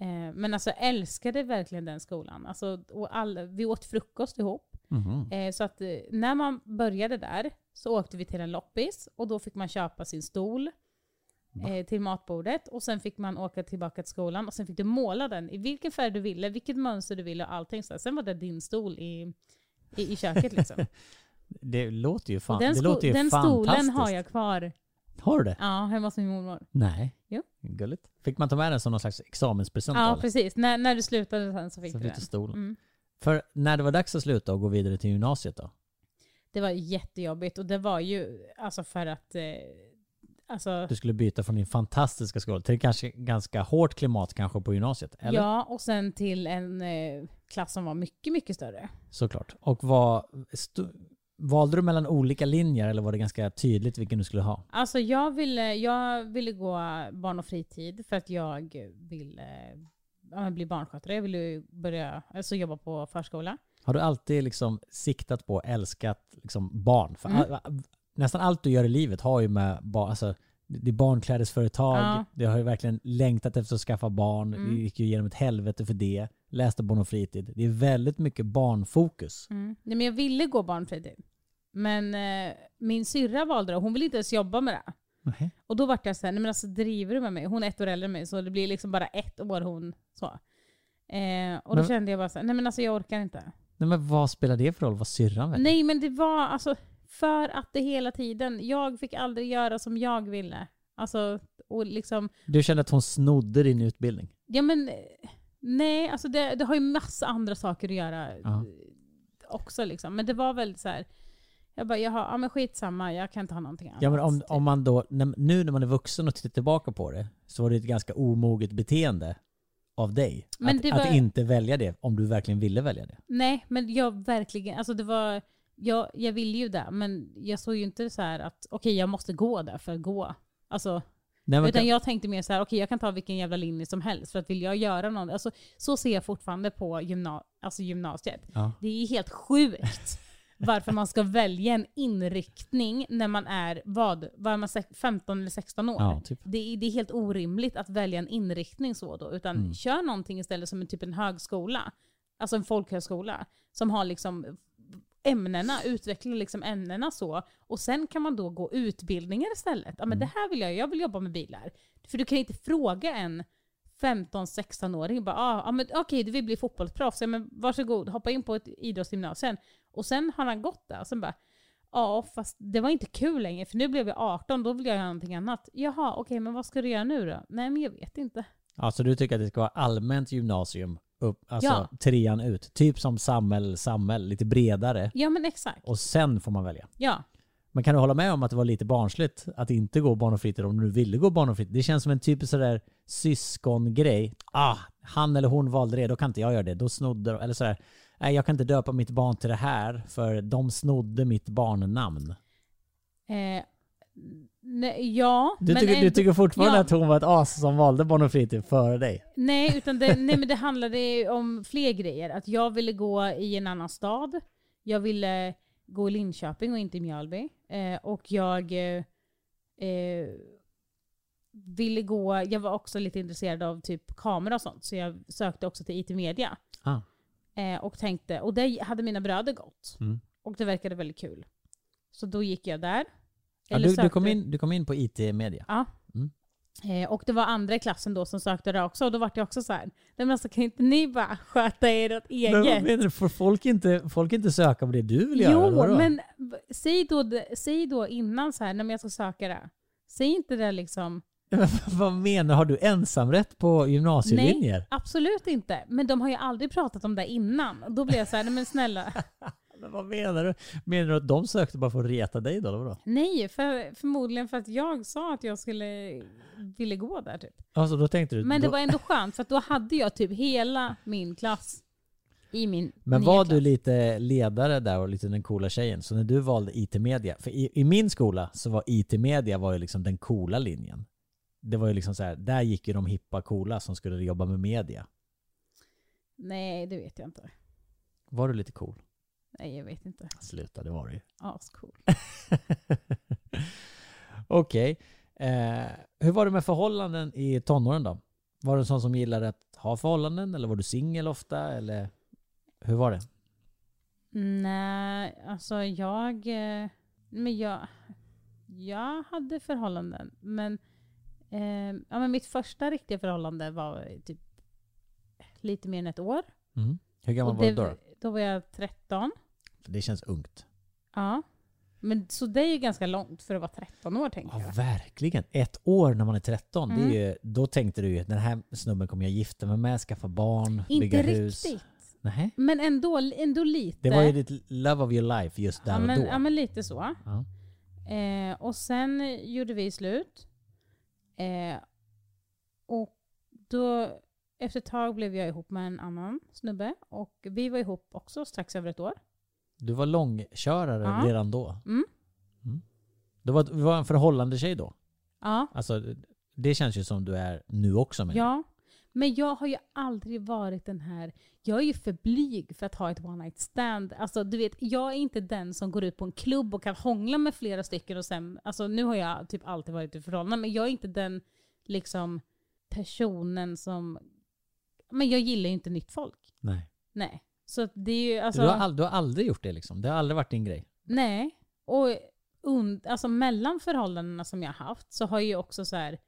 eh, men alltså älskade verkligen den skolan. Alltså, och all, vi åt frukost ihop. Mhm. Eh, så att eh, när man började där så åkte vi till en loppis och då fick man köpa sin stol eh, till matbordet och sen fick man åka tillbaka till skolan och sen fick du måla den i vilken färg du ville, vilket mönster du ville och allting. Så sen var det din stol i, i, i köket liksom. Det låter ju fan, Och den det låter ju den fantastiskt. stolen har jag kvar. Har du det? Ja, hemma hos min mormor. Nej. Jo. Gulligt. Fick man ta med den som någon slags examenspresent Ja, eller? precis. När, när du slutade sen så fick Så du den. stolen. Mm. För när det var dags att sluta och gå vidare till gymnasiet då? Det var jättejobbigt och det var ju alltså för att eh, alltså, Du skulle byta från din fantastiska skola till kanske ganska hårt klimat kanske på gymnasiet? Eller? Ja, och sen till en eh, klass som var mycket, mycket större. Såklart. Och st- valde du mellan olika linjer eller var det ganska tydligt vilken du skulle ha? Alltså jag ville, jag ville gå barn och fritid för att jag ville ja, men bli barnskötare. Jag ville börja alltså jobba på förskola. Har du alltid liksom siktat på och älskat liksom barn? För Mm. all, nästan allt du gör i livet har ju med barn, alltså det är barnklädesföretag, Ja. det har ju verkligen längtat efter att skaffa barn, Mm. det gick ju igenom ett helvete för det, läste barn och fritid. Det är väldigt mycket barnfokus. Mm. Nej, men jag ville gå barn och fritid. Men eh, min syrra valde det. Hon ville inte ens jobba med det. Nej. Och då vart jag såhär, nej men alltså driver du med mig? Hon är ett år äldre än mig så det blir liksom bara ett år hon så. Eh, och då Men- kände jag bara såhär, nej men alltså jag orkar inte. Nej men vad spelar det för roll vad syrran väljer? Nej men det var alltså för att det hela tiden, jag fick aldrig göra som jag ville. Alltså, och liksom, Du kände att hon snodde din utbildning? ja men nej, alltså det, det har ju massa andra saker att göra Ja. eh, också liksom. Men det var väldigt så här. jag bara, jaha, ja men skitsamma, jag kan inte ha någonting annat. Ja men om, typ. om man då, nu när man är vuxen och tittar tillbaka på det, så var det ett ganska omoget beteende av dig. Att, var- att inte välja det, om du verkligen ville välja det. Nej, men jag verkligen, alltså det var, jag, jag ville ju det, men jag såg ju inte så här att okej jag måste gå där för att gå. Alltså, Nej, utan kan, jag tänkte mer så här, okej jag kan ta vilken jävla linje som helst för att vill jag göra något, alltså så ser jag fortfarande på gymna, alltså gymnasiet. ja. Det är helt sjukt varför man ska välja en inriktning när man är, vad, var man sex- 15 eller 16 år? Ja, typ. Det, är, det är helt orimligt att välja en inriktning så då, utan Mm. kör någonting istället som en typ en högskola, alltså en folkhögskola, som har liksom ämnena, utveckla liksom ämnena så. Och sen kan man då gå utbildningar istället. Ja men det här vill jag, jag vill jobba med bilar. För du kan inte fråga en 15-16-åring bara, ah, ah, men okej du vill bli fotbollsproffs, ja, men varsågod hoppa in på ett idrottsgymnasium. Och sen har han gått där och sen bara, ja fast det var inte kul längre för nu blev jag 18, då vill jag göra någonting annat. Jaha, okej men vad ska du göra nu då? Nej men jag vet inte. Ja, så du tycker att det ska vara allmänt gymnasium upp, alltså Ja. trean ut? Typ som Sammel, Sammel, lite bredare. Ja men exakt. Och sen får man välja. Ja. Men kan du hålla med om att det var lite barnsligt att inte gå barn och fritid om du ville gå barn och fritid? Det känns som en typisk sådär syskongrej. Ah, han eller hon valde det, då kan inte jag göra det. Då snodde de, eller sådär. Nej, jag kan inte döpa mitt barn till det här för de snodde mitt barnnamn. Eh, nej, ja. Du, men tycker, du tycker fortfarande ja. att hon var ett as som valde barn och fritid före dig? Nej, utan det, nej, men det handlade om fler grejer. Att jag ville gå i en annan stad. Jag ville gå i Linköping och inte i Mjölby. Eh, och jag eh, ville gå, jag var också lite intresserad av typ kamera och sånt. Så jag sökte också till IT Media. Ah. Eh, och tänkte, och där hade mina bröder gått. Mm. Och det verkade väldigt kul. Så då gick jag där. Ja, du, du, kom in, du kom in på IT-media. Ja. Mm. Eh, och det var andra i klassen då som sökte det också. Och då var det också så här, nej men alltså kan inte ni bara sköta er åt Men vad eget? menar du? Får folk inte, folk inte söka på det du vill göra? Jo, men säg då, säg då innan så här, när jag ska söka det. Säg inte det liksom, Men vad menar du? Har du ensamrätt på gymnasielinjer? absolut inte. Men de har ju aldrig pratat om det innan. Då blev jag så här, nej men snälla. Men vad menar du? Menar du att de sökte bara för att reta dig då? Eller vadå? Nej, för, förmodligen för att jag sa att jag skulle ville gå där typ. Alltså då tänkte du... Men det då, var ändå skönt för att då hade jag typ hela min klass i min men var klass. du lite ledare där och lite den coola tjejen? Så när du valde IT-media, för i, i min skola så var IT-media var ju liksom den coola linjen. Det var ju liksom så här, där gick ju de hippa coola som skulle jobba med media. Nej, det vet jag inte. Var du lite cool? Nej, jag vet inte. Sluta, det var du ju. Ascool. Okej. Eh, hur var det med förhållanden i tonåren då? Var du en sån som gillade att ha förhållanden eller var du singel ofta? Eller hur var det? Nej, alltså jag... eh, Men jag... Jag hade förhållanden. Men, eh, ja, men mitt första riktiga förhållande var typ lite mer än ett år. Mm. Hur gammal var du det, då? då? då var jag 13. Det känns ungt. Ja. Men så det är ju ganska långt för att vara 13 år tänker Ja, jag. verkligen. Ett år när man är 13, Mm. det är ju, då tänkte du ju den här snubben kommer jag gifta mig med, skaffa barn, bygga Inte hus. riktigt. Nej. Men ändå, ändå lite. Det var ju ditt love of your life just där ja, och men, då. ja, men lite så. Ja. Eh, och sen gjorde vi slut. Eh, och då, efter ett tag blev jag ihop med en annan snubbe. Och vi var ihop också strax över ett år. Du var långkörare Ja. redan då. Mm. Du var, du var en förhållande tjej då. Ja. Alltså, det känns ju som du är nu också. Men ja. Men jag har ju aldrig varit den här... Jag är ju för blyg för att ha ett one night stand. Alltså du vet, jag är inte den som går ut på en klubb och kan hångla med flera stycken och sen... Alltså nu har jag typ alltid varit i förhållande, men jag är inte den liksom personen som... Men jag gillar ju inte nytt folk. Nej. Nej. Så det är ju alltså... Du, har all, du har aldrig gjort det liksom? Det har aldrig varit din grej? Nej. Och und, alltså mellan förhållandena som jag har haft så har jag ju också så här,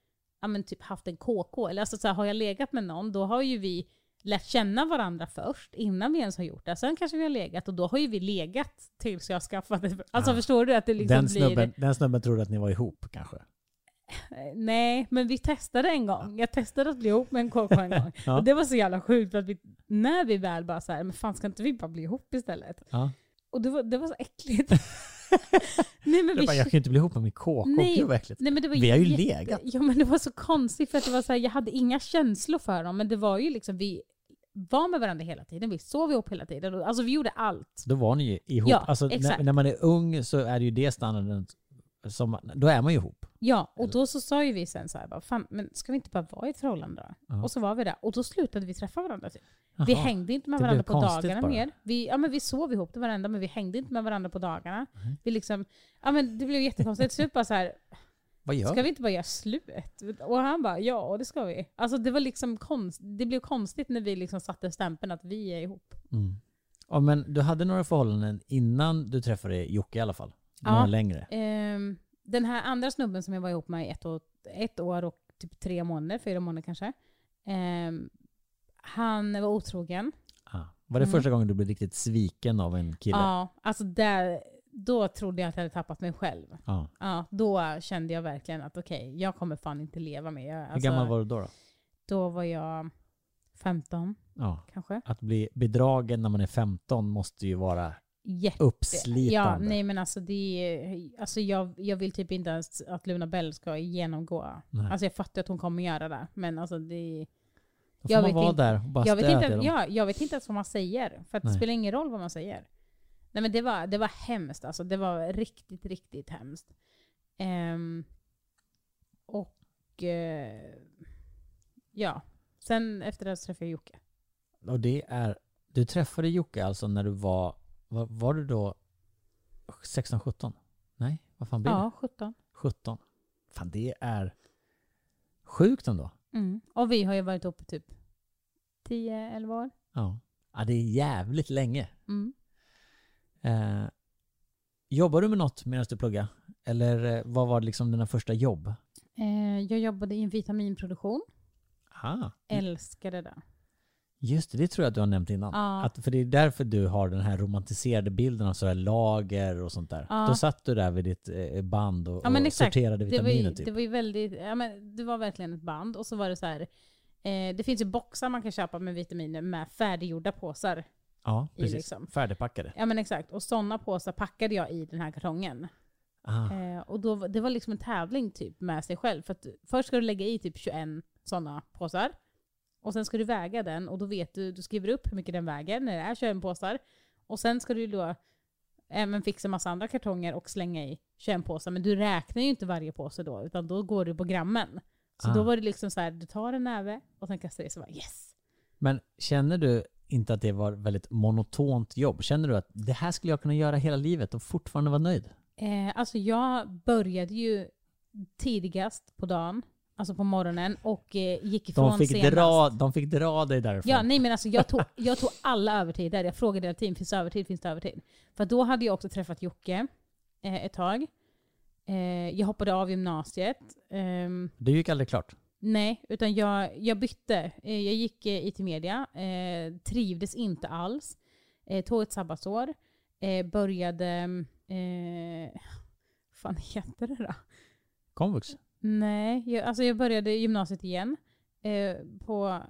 ja men typ haft en KK. Eller alltså så här, har jag legat med någon då har ju vi lärt känna varandra först innan vi ens har gjort det. Sen kanske vi har legat och då har ju vi legat tills jag skaffat det. Alltså Ah. förstår du att det liksom den, blir... snubben, den snubben trodde att ni var ihop kanske? Nej, men vi testade en gång. Jag testade att bli ihop med en KK en gång. Ja. Och det var så jävla sjukt för att vi, när vi väl bara så här, men fan ska inte vi bara bli ihop istället? Ja. Och det var, det var så äckligt. Nej, men vi, bara, jag kan ju inte bli ihop med min KK, Nej. gud vad äckligt. nej, men det var Vi har ju jätte- legat. Ja men det var så konstigt för att det var så här, jag hade inga känslor för dem men det var ju liksom, vi var med varandra hela tiden, vi sov ihop hela tiden. Alltså vi gjorde allt. Då var ni ju ihop. Ja, alltså, när, när man är ung så är det ju det standarden som, då är man ju ihop. Ja, och då så sa ju vi sen så här, bara, fan, men ska vi inte bara vara i ett förhållande då? Ja. Och så var vi där. Och då slutade vi träffa varandra. Typ. Vi Jaha. hängde inte med Det varandra blev på konstigt dagarna bara. mer. Vi, ja, men vi sov ihop, det var det enda, men vi hängde inte med varandra på dagarna. Mhm. Vi liksom, ja, men det blev jättekonstigt. Till slut bara så här, Vad gör ska vi inte bara göra slut? Och han bara, ja det ska vi. Alltså det var liksom konst, det blev konstigt när vi liksom satte stämpeln att vi är ihop. Mm. Ja, men du hade några förhållanden innan du träffade Jocke i alla fall? Ja. Några längre? Ehm, den här andra snubben som jag var ihop med i ett år, ett år och typ tre månader, fyra månader kanske. ehm, han var otrogen. Ah. Var det Mm. första gången du blev riktigt sviken av en kille? Ja, alltså där, då trodde jag att jag hade tappat mig själv. Ja. Ja, då kände jag verkligen att okej, jag kommer fan inte leva med. Jag, Hur alltså, gammal var du då? då? Då var jag 15 Ja. kanske. Att bli bedragen när man är 15 måste ju vara Jätte... uppslitande. Ja, nej men alltså det är, alltså jag, jag vill typ inte ens att Luna Bell ska genomgå. Nej. Alltså jag fattar att hon kommer göra det, men alltså det Då får jag man vara inte- där och bara jag vet, inte, dem. ja, jag vet inte ens vad man säger. För det spelar ingen roll vad man säger. Nej men det var, det var hemskt alltså. Det var riktigt, riktigt hemskt. Ehm, och eh, ja, sen efter det så träffade jag Jocke. Och det är... Du träffade Jocke alltså när du var... Var, var du då 16, 17? Nej, vad fan blir det? Ja, 17. 17. Fan det är sjukt ändå. Mm. Och vi har ju varit uppe typ 10-11 år. Ja. ja, det är jävligt länge. Mm. Eh, jobbar du med något medan du pluggar? Eller eh, vad var liksom dina första jobb? Eh, jag jobbade i en vitaminproduktion. Ah, Älskade det. Just det, det tror jag att du har nämnt innan. Ja. Att, för det är därför du har den här romantiserade bilden av sådär lager och sånt där. Ja. Då satt du där vid ditt eh, band och, Ja, och sorterade Det var, ju, vitaminer typ. det var ju väldigt, ja, men det var verkligen ett band. Och så var det så här, eh, det finns ju boxar man kan köpa med vitaminer med färdiggjorda påsar. ja, precis. liksom. Färdigpackade. Ja men exakt, och sådana påsar packade jag i den här kartongen. Ah. Eh, och då, det var liksom en tävling typ med sig själv. För att först ska du lägga i typ 21 sådana påsar. Och sen ska du väga den och då vet du, du skriver upp hur mycket den väger när det är 21 påsar. Och sen ska du då även fixa massa andra kartonger och slänga i 21 påsar. Men du räknar ju inte varje påse då, utan då går du på grammen. Så Ah. då var det liksom så här, du tar en näve och sen kastar du i så bara yes. Men känner du inte att det var väldigt monotont jobb? Känner du att det här skulle jag kunna göra hela livet och fortfarande vara nöjd? Eh, alltså jag började ju tidigast på dagen, alltså på morgonen, och eh, gick ifrån De fick, senast. dra, de fick dra dig därifrån. Ja, nej men alltså jag tog, jag tog alla övertider. Jag frågade hela tiden, finns det övertid, finns det övertid? För då hade jag också träffat Jocke eh, ett tag. Eh, jag hoppade av gymnasiet. Ehm, Du gick aldrig klart? nej, utan jag, jag bytte. Eh, jag gick eh, IT-media, eh, trivdes inte alls. Eh, tog ett sabbatsår. Började... Eh, vad fan heter det då? Komvux? Nej, jag, alltså jag började gymnasiet igen. Eh, på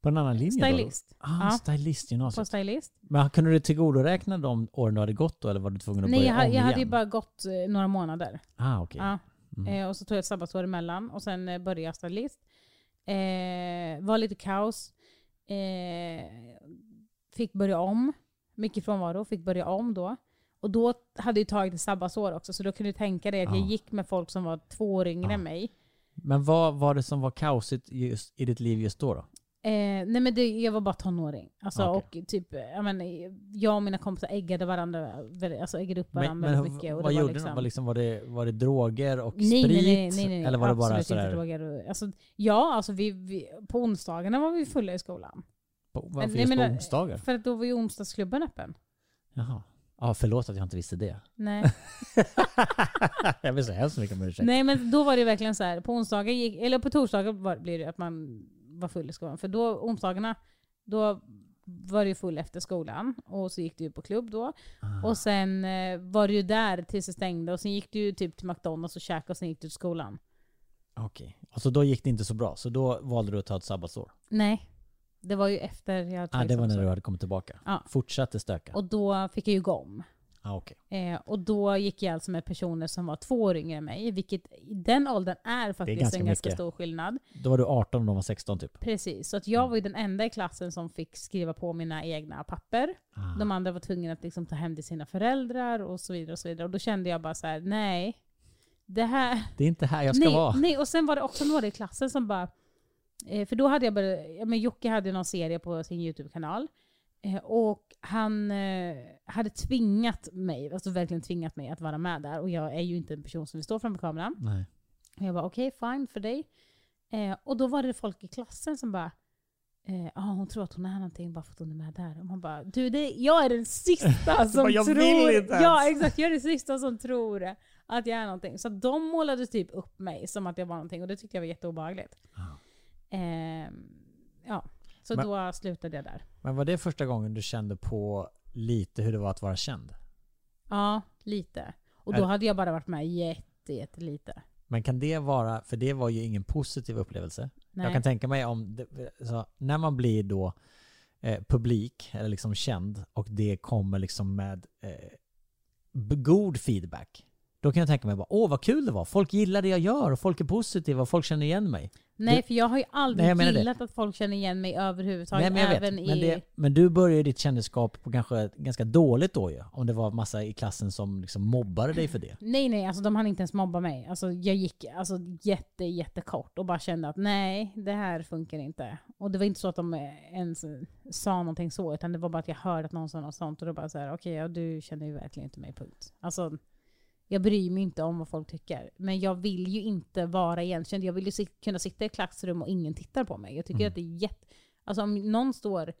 På en annan linje stylist. då? Ah, Ja. stylistgymnasiet. På stylist. Men kunde du tillgodoräkna de åren du hade gått då eller var du tvungen att Nej, börja jag, om jag hade ju igen? bara gått eh, några månader. Ah, okej. Ja. Mm. Eh, och så tog jag ett sabbatsår emellan och sen eh, började jag stylist. Eh, var lite kaos. Eh, fick börja om. Mycket frånvaro, fick börja om då. Och då hade jag tagit ett sabbatsår också, så då kunde du tänka dig att Ja. jag gick med folk som var två år yngre Ja. än mig. Men vad var det som var kaosigt just, i ditt liv just då? då? Eh, nej men det, jag var bara tonåring. Alltså, Okej. och typ, jag, men, jag och mina kompisar äggade varandra, alltså äggade upp Men, varandra men väldigt mycket. Och vad det gjorde liksom, ni? Var, liksom, var, det, var det droger och nej, sprit? nej, nej, nej, nej, Eller var det bara absolut sådär? inte droger. och- Alltså, ja, alltså vi, vi, på onsdagarna var vi fulla i skolan. På, Men- varför nej, just men, på onsdagar? För att då var ju onsdagsklubben öppen. Jaha. Ja, förlåt att jag inte visste det. Nej. jag vill säga så mycket om ursäkt. nej men då var det verkligen så här. på onsdagar gick, eller på torsdagar var, blir det att man var full i skolan. För då onsdagarna, då var det ju full efter skolan. Och så gick du ju på klubb då. Ah. Och sen eh, var du ju där tills det stängde. Och sen gick du ju typ till McDonalds och käkade och sen gick du till skolan. Okej. Och så då gick det inte så bra, så då valde du att ta ett sabbatsår? Nej. Det var ju efter jag hade Ah, det var när du hade kommit tillbaka? Ja. Fortsatte stöka? Och då fick jag ju gå om. Ah, okej. Eh, och då gick jag alltså med personer som var två år yngre än mig, vilket i den åldern är faktiskt ganska en ganska mycket. stor skillnad. Då var du 18 och de var 16 typ? Precis, så att jag var ju den enda i klassen som fick skriva på mina egna papper. Ah. De andra var tvungna att liksom ta hem till sina föräldrar och så vidare. Och så vidare. Och då kände jag bara så här: nej. Det här... Det är inte här jag ska nej, vara. nej, och sen var det också några i klassen som bara... Eh, för då hade jag börjat... Ja, men Jocke hade någon serie på sin YouTube-kanal. Eh, och han eh, hade tvingat mig, alltså verkligen tvingat mig att vara med där. Och jag är ju inte en person som vill stå framför kameran. Nej. Och jag bara okej, fine för dig. Eh, och då var det folk i klassen som bara, eh, ah, hon tror att hon är någonting bara för att hon är med där. Och man bara, du det, jag är den sista som "Jag tror... vill inte ens." Ja exakt, jag är den sista som tror att jag är någonting. Så de målade typ upp mig som att jag var någonting och det tyckte jag var jätteobehagligt. Ehm, ja, så Men- då slutade jag där. Men var det första gången du kände på lite hur det var att vara känd? Ja, lite. Och då hade jag bara varit med jätte, jättelite. Men kan det vara, för det var ju ingen positiv upplevelse. Nej. Jag kan tänka mig om, det, när man blir då eh, publik, eller liksom känd, och det kommer liksom med eh, god feedback. Då kan jag tänka mig bara, åh vad kul det var, folk gillar det jag gör och folk är positiva och folk känner igen mig. Nej, för jag har ju aldrig Nej, menar det. gillat att folk känner igen mig överhuvudtaget. Nej, men jag vet. även Men, i... det, men du började ditt kändisskap på kanske ganska dåligt då ju. Om det var massa i klassen som liksom mobbade dig för det. Nej nej, alltså de hann inte ens mobba mig. Alltså jag gick alltså, jätte, jättekort och bara kände att nej, det här funkar inte. Och det var inte så att de eh, ens eh, sa någonting så, utan det var bara att jag hörde att någon sa något sånt och då bara så här, okej, ja, du känner ju verkligen inte mig, punkt. Alltså, jag bryr mig inte om vad folk tycker. Men jag vill ju inte vara igenkänd. Jag vill ju sit- kunna sitta i ett klassrum och ingen tittar på mig. Jag tycker Mm. att det är jätte... Alltså om någon står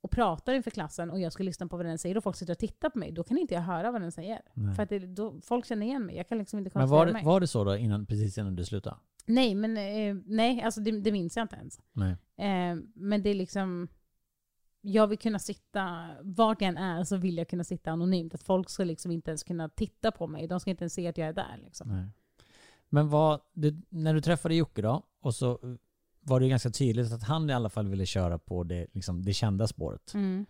och pratar inför klassen och jag ska lyssna på vad den säger och folk sitter och tittar på mig, då kan inte jag höra vad den säger. Nej. För att det, då, folk känner igen mig. Jag kan liksom inte Men koncentrera var, mig. det- var det så då innan, precis innan du slutade? Nej, men eh, nej, alltså det, det minns jag inte ens. Eh, men det är liksom... Jag vill kunna sitta, vart jag än är så vill jag kunna sitta anonymt. Att folk ska liksom inte ens kunna titta på mig. De ska inte ens se att jag är där. Liksom. Men vad, du, när du träffade Jocke då, och så var det ganska tydligt att han i alla fall ville köra på det, liksom, det kända spåret. Mm.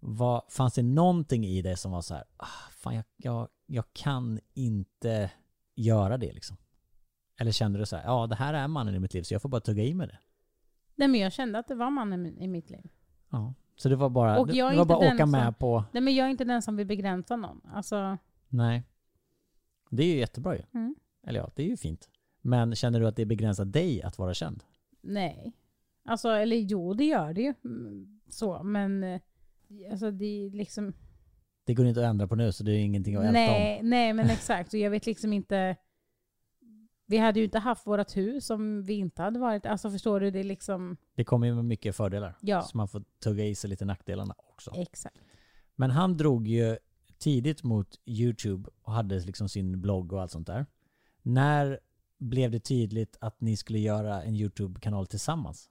Vad, fanns det någonting i det som var så här, ah, fan jag, jag, jag kan inte göra det liksom? Eller kände du så här, ja det här är mannen i mitt liv så jag får bara tugga i med det? Nej, men jag kände att det var mannen i mitt liv. Ja. Så det var bara, det, var den åka som- med på, Nej, men jag är inte den som vill begränsa någon. Alltså, nej. Det är ju jättebra ju. mm. Eller ja, det är ju fint. Men känner du att det begränsar dig att vara känd? nej. Alltså, eller jo, det gör det ju. Mm, Så, men eh, alltså det är liksom... Det går inte att ändra på nu så det är ingenting att älta om. Nej, nej, men exakt. Och jag vet liksom inte... Vi hade ju inte haft vårt hus om vi inte hade varit... Alltså förstår du? Det är liksom... Det kommer ju med mycket fördelar. Ja, Så man får tugga i sig lite nackdelarna också. exakt. Men han drog ju tidigt mot YouTube och hade liksom sin blogg och allt sånt där. När blev det tydligt att ni skulle göra en YouTube-kanal tillsammans?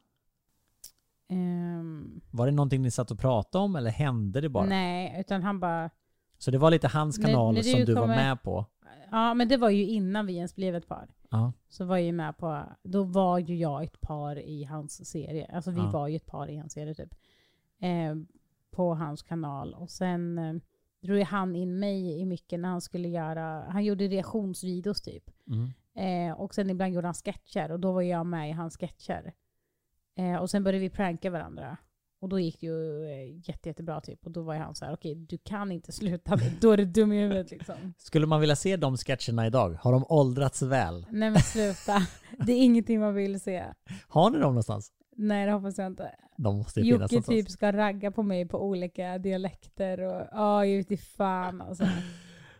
Ehm, Var det någonting ni satt och pratade om eller hände det bara? nej, utan han bara... Så det var lite hans När- kanal när som du du var kommer- med på? Ja, men det var ju innan vi ens blev ett par. Ja. Så var jag ju med på... Då var ju jag ett par i hans serie. Alltså vi Ja. var ju ett par i hans serie typ. Ehm, på hans kanal. Och sen eh, drog han in mig i mycket när han skulle göra... Han gjorde reaktionsvideos typ. Mm. Eh, och sen ibland gjorde han sketcher och då var jag med i hans sketcher. Eh, och sen började vi pranka varandra. Och då gick det ju eh, jätte, jättebra typ. Och då var ju han så här: okej du kan inte sluta. Då är du dum i huvudet liksom. Skulle man vilja se de sketcherna idag? Har de åldrats väl? Nej men sluta. Det är ingenting man vill se. Har ni dem någonstans? Nej det hoppas jag inte. De måste ju finnas Jocke någonstans. typ ska ragga på mig på olika dialekter och ja, jag vet inte fan alltså.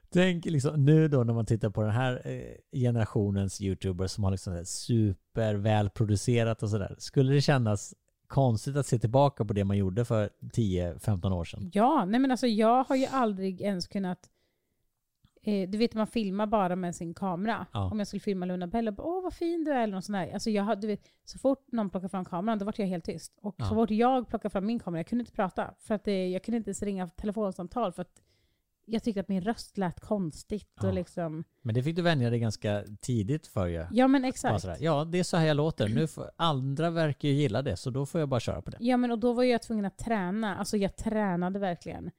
Tänk liksom nu då när man tittar på den här eh, generationens youtubers som har liksom så här super välproducerat och sådär. Skulle det kännas konstigt att se tillbaka på det man gjorde för 10-15 år sedan? Ja, nej men alltså jag har ju aldrig ens kunnat eh, du vet man filmar bara med sin kamera. Ja. Om jag skulle filma Luna bara, åh vad fin du är eller något sånt där. Alltså jag du vet, så fort någon plockar fram kameran då var jag helt tyst. Och Ja. så fort jag plockade fram min kamera, jag kunde inte prata. För att det, jag kunde inte ens ringa telefonsamtal för att jag tyckte att min röst lät konstigt. Ja. Och liksom, Men det fick du vänja dig ganska tidigt för ju. ja men exakt. ja, det är så här jag låter. Nu får, andra verkar ju gilla det, så då får jag bara köra på det. Ja men och då var jag tvungen att träna. Alltså jag tränade verkligen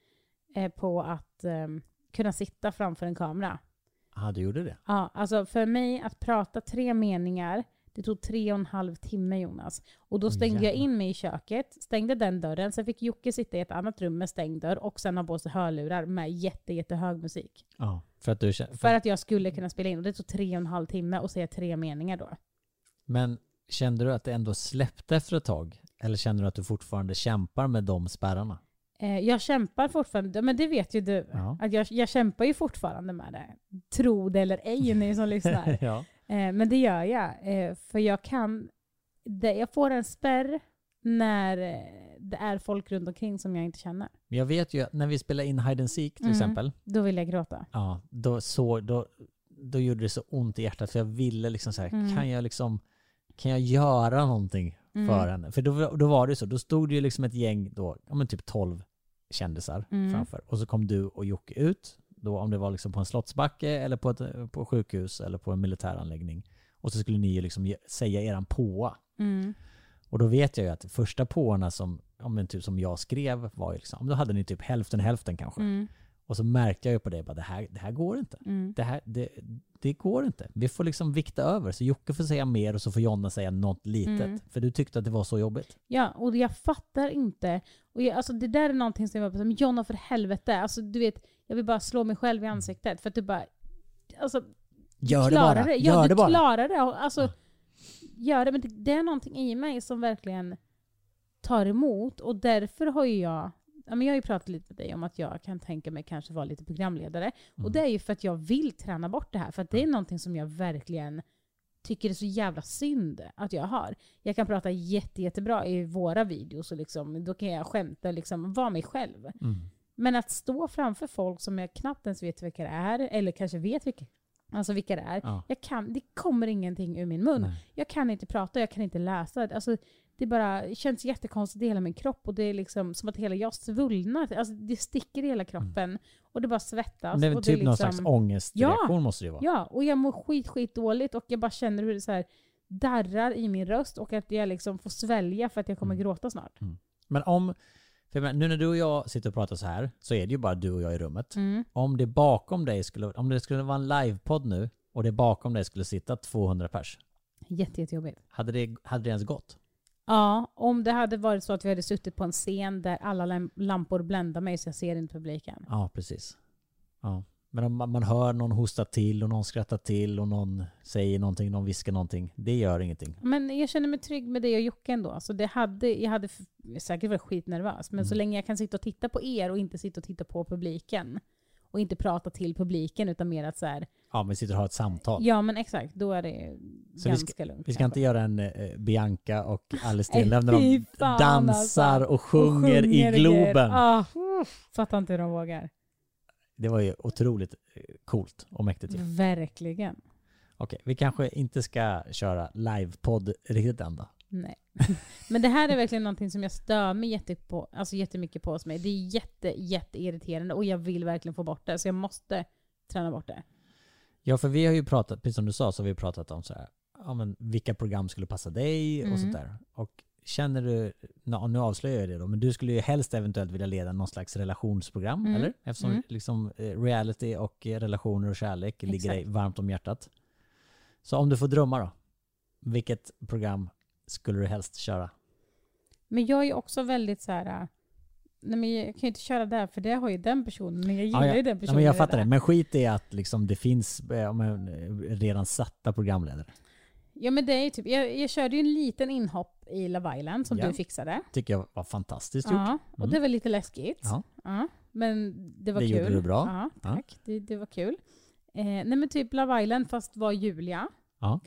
eh, på att eh, kunna sitta framför en kamera. Ja, du gjorde det? Ja, alltså för mig att prata tre meningar, det tog tre och en halv timme Jonas. Och då stängde jag jävlar. in mig i köket, stängde den dörren, sen fick Jocke sitta i ett annat rum med stängd dörr och sen ha på sig hörlurar med jätte, jättehög musik. Ja. För att du känner... För att jag skulle kunna spela in. Och det tog tre och en halv timme att säga tre meningar då. Men kände du att det ändå släppte efter ett tag? Eller känner du att du fortfarande kämpar med de spärrarna? Eh, jag kämpar fortfarande, men det vet ju du. Ja. Att jag, jag kämpar ju fortfarande med det. Tro det eller ej ni som lyssnar. ja. Eh, men det gör jag. Eh, för jag kan... Det, jag får en spärr när eh, det är folk runt omkring som jag inte känner. Jag vet ju att när vi spelade in Hide and Seek till Mm. exempel, Då vill jag gråta. ja, då, så, då, då gjorde det så ont i hjärtat för jag ville liksom så här, Mm. kan jag liksom, kan jag göra någonting Mm. för henne? För då, då var det så, då stod det ju liksom ett gäng då, ja men typ 12 kändisar Mm. framför. Och så kom du och Jocke ut, då om det var liksom på en slottsbacke eller på ett på sjukhus eller på en militäranläggning. Och så skulle ni ju liksom ge, säga eran påa. Mm. Och då vet jag ju att första påarna som, ja men typ som jag skrev var ju liksom, då hade ni typ hälften hälften kanske. Mm. Och så märkte jag ju på det, bara, det, här, det här går inte. Mm. Det, här, det, det går inte. Vi får liksom vikta över. Så Jocke får säga mer och så får Jonna säga något litet. Mm. För du tyckte att det var så jobbigt. Ja, och jag fattar inte. Och jag, alltså, det där är någonting som jag bara, men Jonna för helvete. Alltså, du vet, jag vill bara slå mig själv i ansiktet. För att du bara... Alltså, Gör det klarar bara. Det. Ja, Gör du det bara. klarar det. Alltså, Ja. gör det. Men det, det är någonting i mig som verkligen tar emot. Och därför har ju jag... Ja, men jag har ju pratat lite med dig om att jag kan tänka mig kanske vara lite programledare. Och Mm. det är ju för att jag vill träna bort det här. För att det är någonting som jag verkligen tycker är så jävla synd att jag har. Jag kan prata jätte, jättebra i våra videos och liksom, då kan jag skämta och liksom vara mig själv. Mm. Men att stå framför folk som jag knappt ens vet vilka det är, eller kanske vet vilka, alltså vilka det är. Ja. Jag kan, det kommer ingenting ur min mun. Nej. Jag kan inte prata, jag kan inte läsa. Alltså, det bara känns jättekonstigt i hela min kropp och det är liksom som att hela jag svullnar. Alltså, det sticker i hela kroppen och det bara svettas. Det är väl typ någon liksom- slags ångestreaktion måste det vara. Ja, och jag mår skit, skit dåligt och jag bara känner hur det så här darrar i min röst och att jag liksom får svälja för att jag kommer Mm. gråta snart. Men om, för menar, nu när du och jag sitter och pratar så här så är det ju bara du och jag i rummet. Mm. Om det bakom dig skulle, om det skulle vara en livepodd nu och det bakom dig skulle sitta 200 pers. Jätte, jättejobbigt. Hade det, hade det ens gått? Ja, om det hade varit så att vi hade suttit på en scen där alla lam- lampor bländar mig så jag ser inte publiken. Ja, precis. Ja. Men om man hör någon hosta till och någon skrattar till och någon säger någonting, någon viskar någonting. Det gör ingenting. Men jag känner mig trygg med dig och Jocke ändå. Alltså det hade, jag hade säkert varit skitnervös, men så Mm. länge jag kan sitta och titta på er och inte sitta och titta på publiken och inte prata till publiken utan mer att så här, Ja, men vi sitter och har ett samtal. ja men exakt, då är det Så vi ganska lugnt. Vi ska kanske. inte göra en eh, Bianca och Alice Stenlöf när de fan, dansar alltså. och sjunger, i grejer. Globen. Ah, fattar inte hur de vågar. Det var ju otroligt eh, coolt och mäktigt. Verkligen. Okej, vi kanske inte ska köra livepodd riktigt än då. Nej. Men det här är verkligen någonting som jag stör mig jätte på, alltså jättemycket på hos mig. Det är jätte, jätteirriterande och jag vill verkligen få bort det. Så jag måste träna bort det. Ja, för vi har ju pratat, precis som du sa, så har vi pratat om så här, ja men vilka program skulle passa dig och Mm. sånt där. Och känner du, nå- nu avslöjar jag det då, men du skulle ju helst eventuellt vilja leda någon slags relationsprogram, Mm. eller? Eftersom Mm. liksom eh, reality och eh, relationer och kärlek ligger Exakt. dig varmt om hjärtat. Så om du får drömma då, vilket program skulle du helst köra? Men jag är också väldigt så här. Nej men jag kan ju inte köra där för det har ju den personen. Men jag gillar Ja, ju den personen. men jag fattar det, men skit i att liksom det finns eh, eh, redan satta programledare. Ja men det är ju typ, jag, jag körde ju en liten inhopp i Love Island som Ja. du fixade. Tycker jag var fantastiskt gjort. Ja, och Mm. det var lite läskigt. Ja. Ja, men det var Det kul. gjorde du bra. Ja, tack. Det, det var kul. Eh, nej men typ Love Island fast var Julia.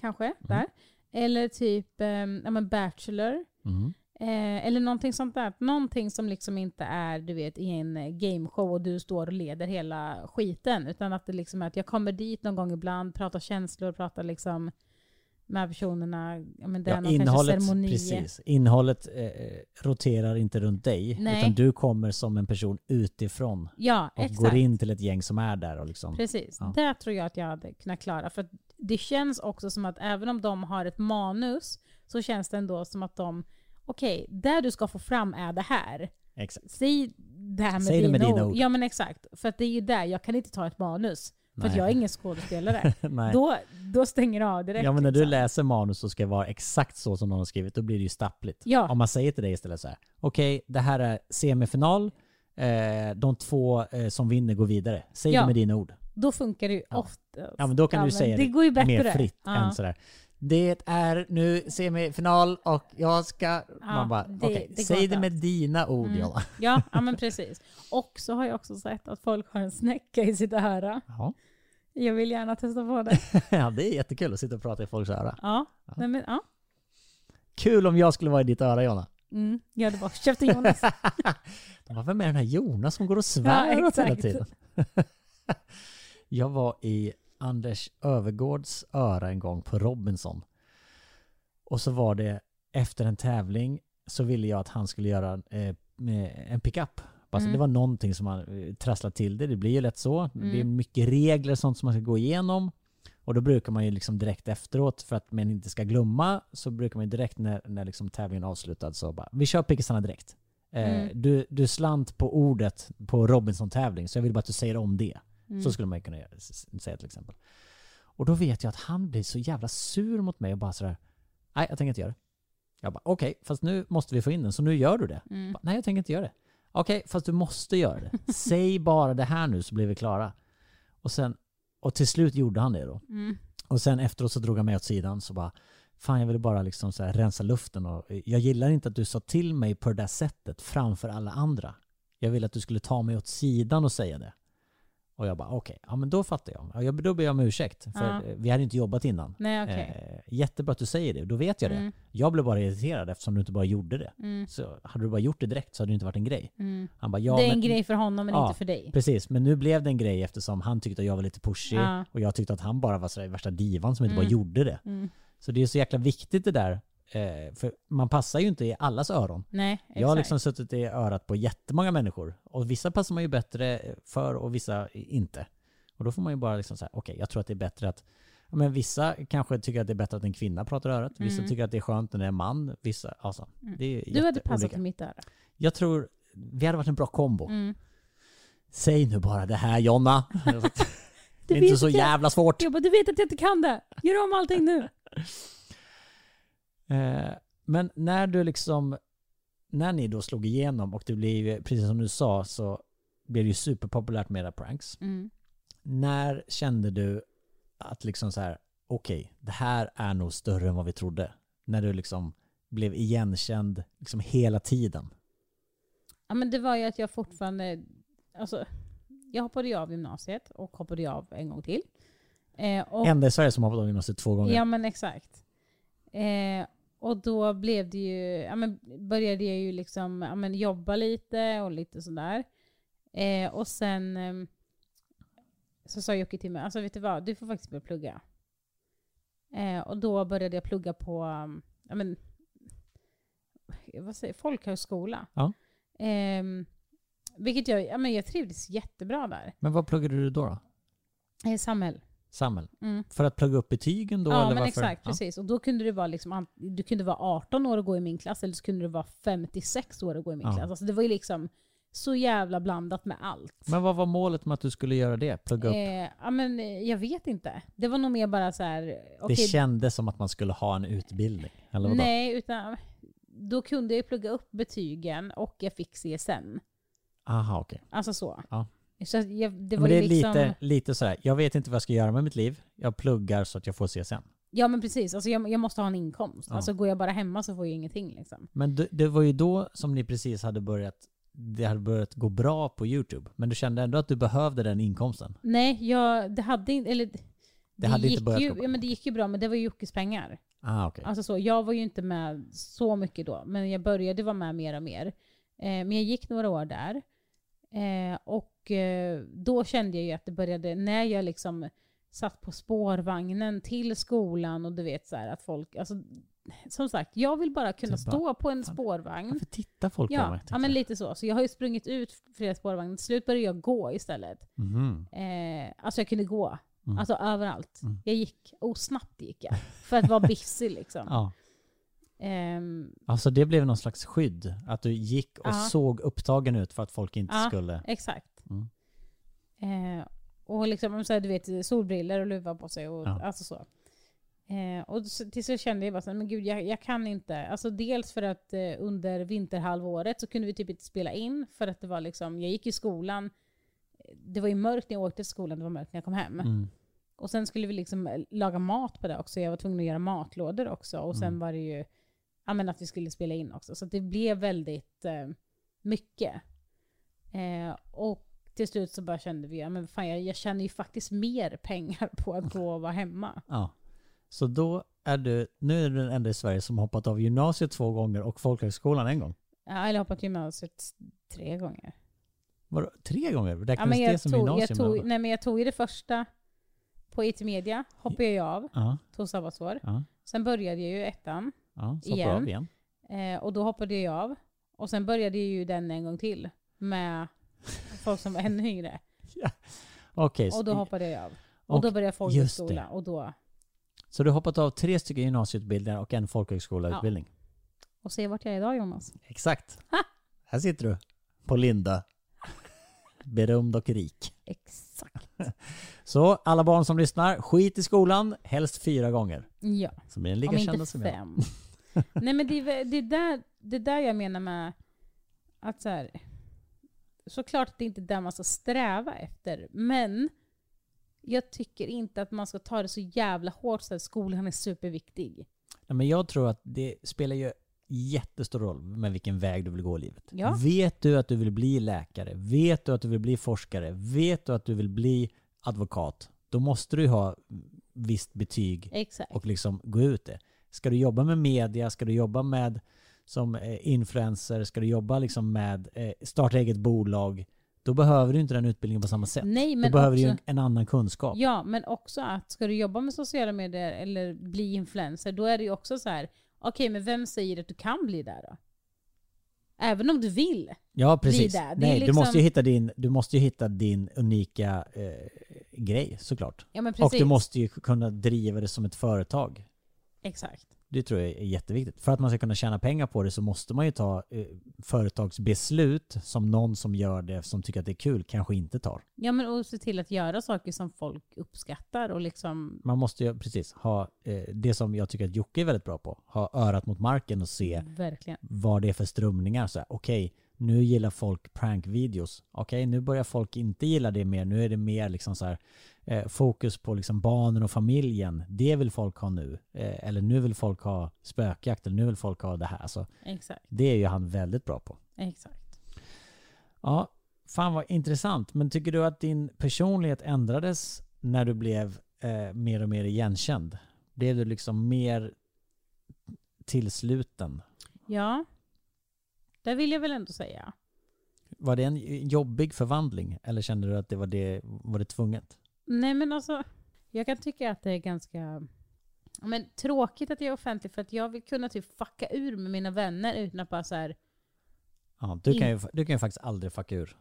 Kanske, där. Eller typ eh, ja, men Bachelor. Mm. Eh, eller någonting sånt där. Någonting som liksom inte är du vet, i en eh, gameshow och du står och leder hela skiten. Utan att det liksom är att jag kommer dit någon gång ibland, pratar känslor, pratar liksom med personerna. Men det är Ja, någon kanske innehållet, ceremoni. precis. Innehållet eh, roterar inte runt dig, Nej. utan du kommer som en person utifrån Ja, och exakt. går in till ett gäng som är där och liksom... Precis. Ja. Det tror jag att jag hade kunnat klara. För det känns också som att även om de har ett manus så känns det ändå som att de Okej, det du ska få fram är det här. Exakt. Säg det här med, Säg det dina, med dina ord. ord. Ja men exakt. För att det är ju där, jag kan inte ta ett manus. För att jag är ingen skådespelare. Då, då stänger det av direkt. ja men när du liksom. läser manus så ska det vara exakt så som någon har skrivit, då blir det ju stappligt. Ja. Om man säger till dig istället så här: okej det här är semifinal, eh, de två eh, som vinner går vidare. Säg Ja. det med dina ord. Då funkar det ju Ja. ofta. Ja men då kan Ja, du säga det går ju bättre. mer fritt än sådär. Det är nu semifinal och jag ska... man bara, det- okej, det säg det med dina ord Mm. Ja, ja men precis. Och så har jag också sett att folk har en snäcka i sitt öra. Ja. Jag vill gärna testa på det. ja, det är jättekul att sitta och prata i folks öra. Ja, Ja. Men, ja. Kul om jag skulle vara i ditt öra Jonna. Mm. Ja, det var köpte Jonas. De var väl med den här Jonas som går och svär Ja, åt hela tiden. jag var i Anders Övergårds öra en gång på Robinson. Och så var det efter en tävling så ville jag att han skulle göra eh, en pickup. Alltså Mm. Det var någonting som man eh, trasslade till det. Det blir ju lätt så. Det är Mm. mycket regler sånt som man ska gå igenom. Och då brukar man ju liksom direkt efteråt, för att man inte ska glömma, så brukar man ju direkt när, när liksom tävlingen är avslutad så bara, vi kör pickisarna direkt. Eh, Mm. du, du slant på ordet på Robinson-tävling, så jag vill bara att du säger om det. Mm. Så skulle man ju kunna säga till exempel. Och då vet jag att han blir så jävla sur mot mig och bara sådär, nej jag tänker inte göra det. Jag bara, okej, fast nu måste vi få in den, så nu gör du det. Mm. Bara, nej jag tänker inte göra det. Okej, fast du måste göra det. Säg bara det här nu så blir vi klara. Och sen, och till slut gjorde han det då. Mm. Och sen efteråt så drog han mig åt sidan så bara Fan jag ville bara liksom så rensa luften och jag gillar inte att du sa till mig på det där sättet framför alla andra. Jag ville att du skulle ta mig åt sidan och säga det. Och jag bara okej, ja men då fattar jag. Ja, jag. Då ber jag om ursäkt. För Ja. eh, vi hade inte jobbat innan. Nej, okej. Eh, jättebra att du säger det, då vet jag det. Mm. Jag blev bara irriterad eftersom du inte bara gjorde det. Mm. Så hade du bara gjort det direkt så hade det inte varit en grej. Mm. Han bara ja det är en men, grej för honom men Ja, inte för dig. Precis, men nu blev det en grej eftersom han tyckte att jag var lite pushig Ja. och jag tyckte att han bara var så där värsta divan som inte Mm. bara gjorde det. Mm. Så det är så jäkla viktigt det där. Eh, för man passar ju inte i allas öron. Nej, exakt. Jag har liksom suttit i örat på jättemånga människor. Och vissa passar man ju bättre för och vissa inte. Och då får man ju bara liksom säga, okej jag tror att det är bättre att ja, men vissa kanske tycker att det är bättre att en kvinna pratar i örat. Vissa Mm. tycker att det är skönt när det är en man. Vissa, alltså. Mm. Det är Du hade passat i mitt öra. Jag tror, vi hade varit en bra kombo. Mm. Säg nu bara det här Jonna. det är inte så jävla svårt. Jag bara, du vet att jag inte kan det. Gör om allting nu. Eh, men när du liksom, när ni då slog igenom och det blev, precis som du sa, så blev det ju superpopulärt med era pranks. Mm. När kände du att liksom så här, okej, det här är nog större än vad vi trodde? När du liksom blev igenkänd liksom hela tiden. Ja men det var ju att jag fortfarande, alltså jag hoppade ju av gymnasiet och hoppade ju av en gång till. Eh, och, Enda i Sverige som har hoppat av gymnasiet två gånger. ja men exakt. Eh, och då blev det ju, ja men började jag ju liksom ja, men jobba lite och lite sådär. Eh, och sen ehm, så sa Jocke till mig, alltså vet du vad, du får faktiskt börja plugga. Eh, och då började jag plugga på, um, ja men, vad säger folkhögskola. Ja. Ehm, vilket jag, ja men jag trivdes jättebra där. Men vad pluggade du då? då? Eh, samhäll. Samhäll? Mm. För att plugga upp betygen då? ja eller men varför? exakt, Ja. precis. Och då kunde det vara liksom, du kunde vara 18 år och gå i min klass eller så kunde det vara 56 år och gå i min Ja. klass. Alltså det var ju liksom så jävla blandat med allt. Men vad var målet med att du skulle göra det? Plugga upp? Eh, ja men eh, jag vet inte. Det var nog mer bara så här. det okej, kändes som att man skulle ha en utbildning? Eller vadå? nej, utan då kunde jag plugga upp betygen och jag fick CSN. Aha, okej. Alltså så. Ja. Så jag, det var Men det är liksom, lite, lite sådär, jag vet inte vad jag ska göra med mitt liv. Jag pluggar så att jag får CSN. Ja men precis, alltså jag, jag måste ha en inkomst. Ja. Alltså går jag bara hemma så får jag ingenting liksom. Men det, det var ju då som ni precis hade börjat, det hade börjat gå bra på YouTube. Men du kände ändå att du behövde den inkomsten. Nej, jag, det hade inte, eller det, hade inte gick börjat ju, gå bra. ja, men det gick ju bra men det var ju Jockes pengar. Ah, okej. Alltså så, jag var ju inte med så mycket då, men jag började vara med mer och mer. Eh, men jag gick några år där. Eh, och eh, då kände jag ju att det började, när jag liksom satt på spårvagnen till skolan och du vet så här att folk, alltså som sagt, jag vill bara kunna Du bara, stå på en spårvagn. Varför tittar folk på Ja, mig? ja, men lite så. Så jag har ju sprungit ut flera spårvagnar. Till slut började jag gå istället. Mhm. Eh, alltså jag kunde gå. Mm. Alltså överallt. Mm. Jag gick, och snabbt gick jag. För att vara busy liksom. Ja. Ehm, Alltså det blev någon slags skydd. Att du gick och Ja. såg upptagen ut för att folk inte Ja. skulle... exakt. Mm. Eh, och liksom, så här, du vet, solbriller och luva på sig och Ja. alltså så. Eh, och så, till slut kände jag bara så men gud jag, jag kan inte. Alltså dels för att eh, under vinterhalvåret så kunde vi typ inte spela in för att det var liksom, jag gick i skolan, det var ju mörkt när jag åkte till skolan, det var mörkt när jag kom hem. Mm. Och sen skulle vi liksom eh, laga mat på det också. Jag var tvungen att göra matlådor också. Och sen Mm. var det ju ja, men att vi skulle spela in också. Så det blev väldigt eh, mycket. Eh, och till slut så bara kände vi, ja, men fan, jag, jag tjänar ju faktiskt mer pengar på att gå och vara hemma. Ja. Så då är du, nu är du den enda i Sverige som hoppat av gymnasiet två gånger och folkhögskolan en gång. Ja, eller hoppat gymnasiet tre gånger. Vadå, tre gånger? Ja, Räknas men det jag, som tog, jag, gymnasium? tog, eller? nej, men jag tog ju det första på IT Media, hoppade jag av, Ja, tog sabbatsår. ja, Sen började jag ju ettan ja. Igen. igen. eh, och då hoppade jag av. Och sen började jag ju den en gång till med folk som var ännu yngre. Okej, Och då hoppade jag av. Och, och då började jag folkhögskola. Och, då, så du har hoppat av tre stycken gymnasieutbildningar och en folkhögskolautbildning? och se vart jag är idag Jonas. Exakt. Här sitter du. På Linda. Berömd och rik. Exakt. Så alla barn som lyssnar, skit i skolan, helst fyra gånger. Ja. Så blir ni Om lika inte kända som jag. fem. Nej men det är det är där, det är där jag menar med att så här, såklart att det inte är där man ska sträva efter, men jag tycker inte att man ska ta det så jävla hårt så att skolan är superviktig. Nej, men jag tror att det spelar ju jättestor roll med vilken väg du vill gå i livet. Ja. Vet du att du vill bli läkare? Vet du att du vill bli forskare? Vet du att du vill bli advokat? Då måste du ha visst betyg Exakt. och liksom gå ut det. Ska du jobba med media, ska du jobba med som eh, influencer, ska du jobba liksom med eh, starta eget bolag, då behöver du inte den utbildningen på samma sätt. Nej, då men behöver också, du en, annan kunskap. Ja, men också att ska du jobba med sociala medier eller bli influencer, då är det ju också så här, okej men vem säger att du kan bli där då? Även om du vill. Ja, precis. där. Det Nej, du, liksom- måste ju hitta din, du måste ju hitta din unika eh, grej såklart. Ja men Och precis. du måste ju kunna driva det som ett företag. Exakt. Det tror jag är jätteviktigt. För att man ska kunna tjäna pengar på det så måste man ju ta eh, företagsbeslut som någon som gör det, som tycker att det är kul, kanske inte tar. Ja men och se till att göra saker som folk uppskattar och liksom Man måste ju precis ha eh, det som jag tycker att Jocke är väldigt bra på. Ha örat mot marken och se verkligen. vad det är för strömningar. Okej, nu gillar folk prankvideos. Okej, nu börjar folk inte gilla det mer. Nu är det mer liksom så här, eh, fokus på liksom barnen och familjen. Det vill folk ha nu. Eh, eller nu vill folk ha spökjakt. Eller nu vill folk ha det här. Så Exakt. det är ju han väldigt bra på. Exakt. Ja, fan vad intressant. Men tycker du att din personlighet ändrades när du blev eh, mer och mer igenkänd? Blev du liksom mer tillsluten? Ja. Det vill jag väl ändå säga. Var det en jobbig förvandling? Eller kände du att det var det, var det tvunget? Nej men alltså, jag kan tycka att det är ganska ja, men, tråkigt att jag är offentlig för att jag vill kunna typ fucka ur med mina vänner utan att bara så här. Ja, du, kan ju, du kan ju faktiskt aldrig fucka ur.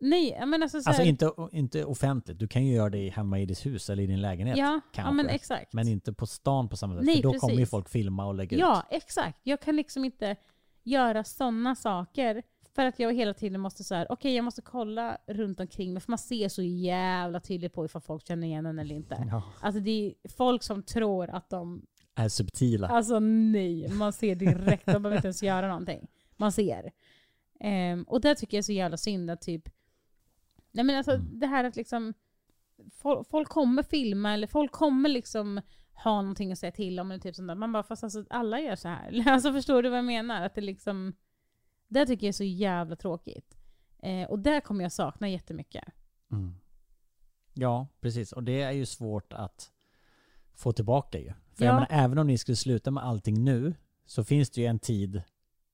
Nej, ja, men alltså så Alltså här, inte, inte offentligt. Du kan ju göra det hemma i ditt hus eller i din lägenhet. Ja, ja kanske. men exakt. Men inte på stan på samma sätt. Nej, för då kommer ju precis. folk filma och lägga ut. Ja, exakt. Jag kan liksom inte göra sådana saker för att jag hela tiden måste så här, okej jag måste kolla runt omkring mig för man ser så jävla tydligt på ifall folk känner igen en eller inte. Ja, Alltså det är folk som tror att de, är subtila. alltså nej, man ser direkt, de behöver inte ens göra någonting. Man ser. Ehm, och det tycker jag är så jävla synd att typ, nej men alltså Mm. det här att liksom, folk, folk kommer filma eller folk kommer liksom ha någonting att säga till om eller typ sånt där. Man bara, fast alltså alla gör så här. Alltså förstår du vad jag menar? Att det liksom, det tycker jag är så jävla tråkigt. Eh, och det kommer jag sakna jättemycket. Mm. Ja, precis. Och det är ju svårt att få tillbaka ju. För Ja. jag menar, även om ni skulle sluta med allting nu så finns det ju en tid,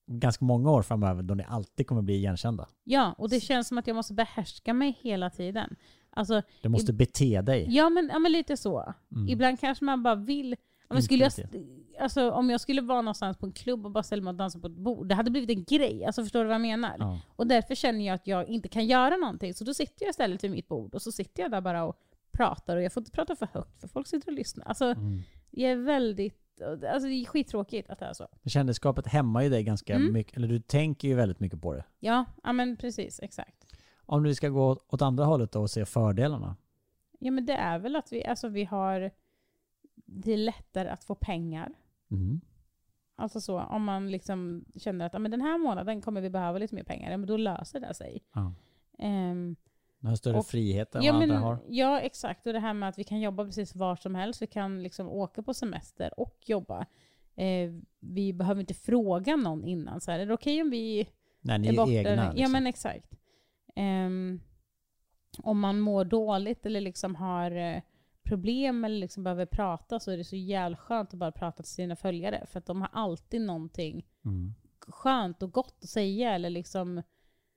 ganska många år framöver, då ni alltid kommer bli igenkända. Ja, och det känns som att jag måste behärska mig hela tiden. Alltså, Du måste bete dig. ja men, ja men lite så. Mm. Ibland kanske man bara vill, men skulle jag, alltså, om jag skulle vara någonstans på en klubb och bara ställa mig och dansa på ett bord, det hade blivit en grej. Alltså förstår du vad jag menar? Ja. Och därför känner jag att jag inte kan göra någonting. Så då sitter jag istället vid mitt bord och så sitter jag där bara och pratar och jag får inte prata för högt för folk sitter och lyssnar. Alltså Mm. jag är väldigt, alltså det är skittråkigt att det är så. Kändisskapet hämmar ju dig ganska Mm. mycket, eller du tänker ju väldigt mycket på det. Ja, ja men precis, exakt. Om du ska gå åt andra hållet då och se fördelarna. Ja men det är väl att vi, alltså vi har, det är lättare att få pengar. Mm. Alltså så, om man liksom känner att ja, men den här månaden kommer vi behöva lite mer pengar, ja, men då löser det sig. Ja. Ehm, Du har större Och- frihet än ja, vad men, andra har. ja, exakt. Och det här med att vi kan jobba precis var som helst. Vi kan liksom åka på semester och jobba. Eh, vi behöver inte fråga någon innan. Så här, är det okej om vi Nej, ni är är borta? egna. Ja, liksom. men exakt. Ehm, om man mår dåligt eller liksom har eh, problem eller liksom behöver prata så är det så jävla skönt att bara prata till sina följare. För att de har alltid någonting Mm. skönt och gott att säga. Eller liksom,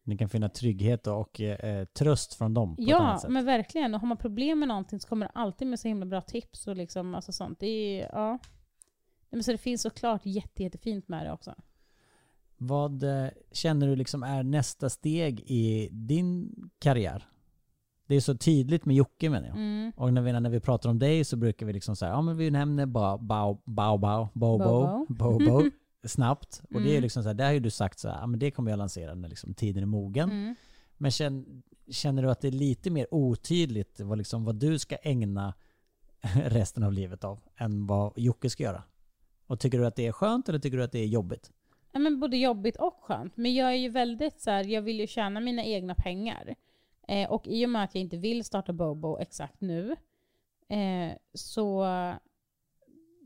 Ni kan finna trygghet och eh, tröst från dem ja, men verkligen. Och har man problem med någonting så kommer det alltid med så himla bra tips och liksom, alltså sånt. Det är, ja. Men så det finns såklart jätte, jättefint med det också. Vad eh, känner du liksom är nästa steg i din karriär? Det är så tydligt med Jocke menar jag. Mm. Och när vi, när vi pratar om dig så brukar vi liksom säga, ja men vi nämner bara bao, bao, bao, bobo, bobo snabbt. Och det är Mm. liksom så här, där har ju du sagt så här, ja men det kommer jag lansera när liksom tiden är mogen. Mm. Men känner, känner du att det är lite mer otydligt vad, liksom, vad du ska ägna resten av livet av än vad Jocke ska göra? Och tycker du att det är skönt eller tycker du att det är jobbigt? Ja, men både jobbigt och skönt. Men jag är ju väldigt så här, jag vill ju tjäna mina egna pengar. Eh, och i och med att jag inte vill starta Bobo exakt nu, eh, så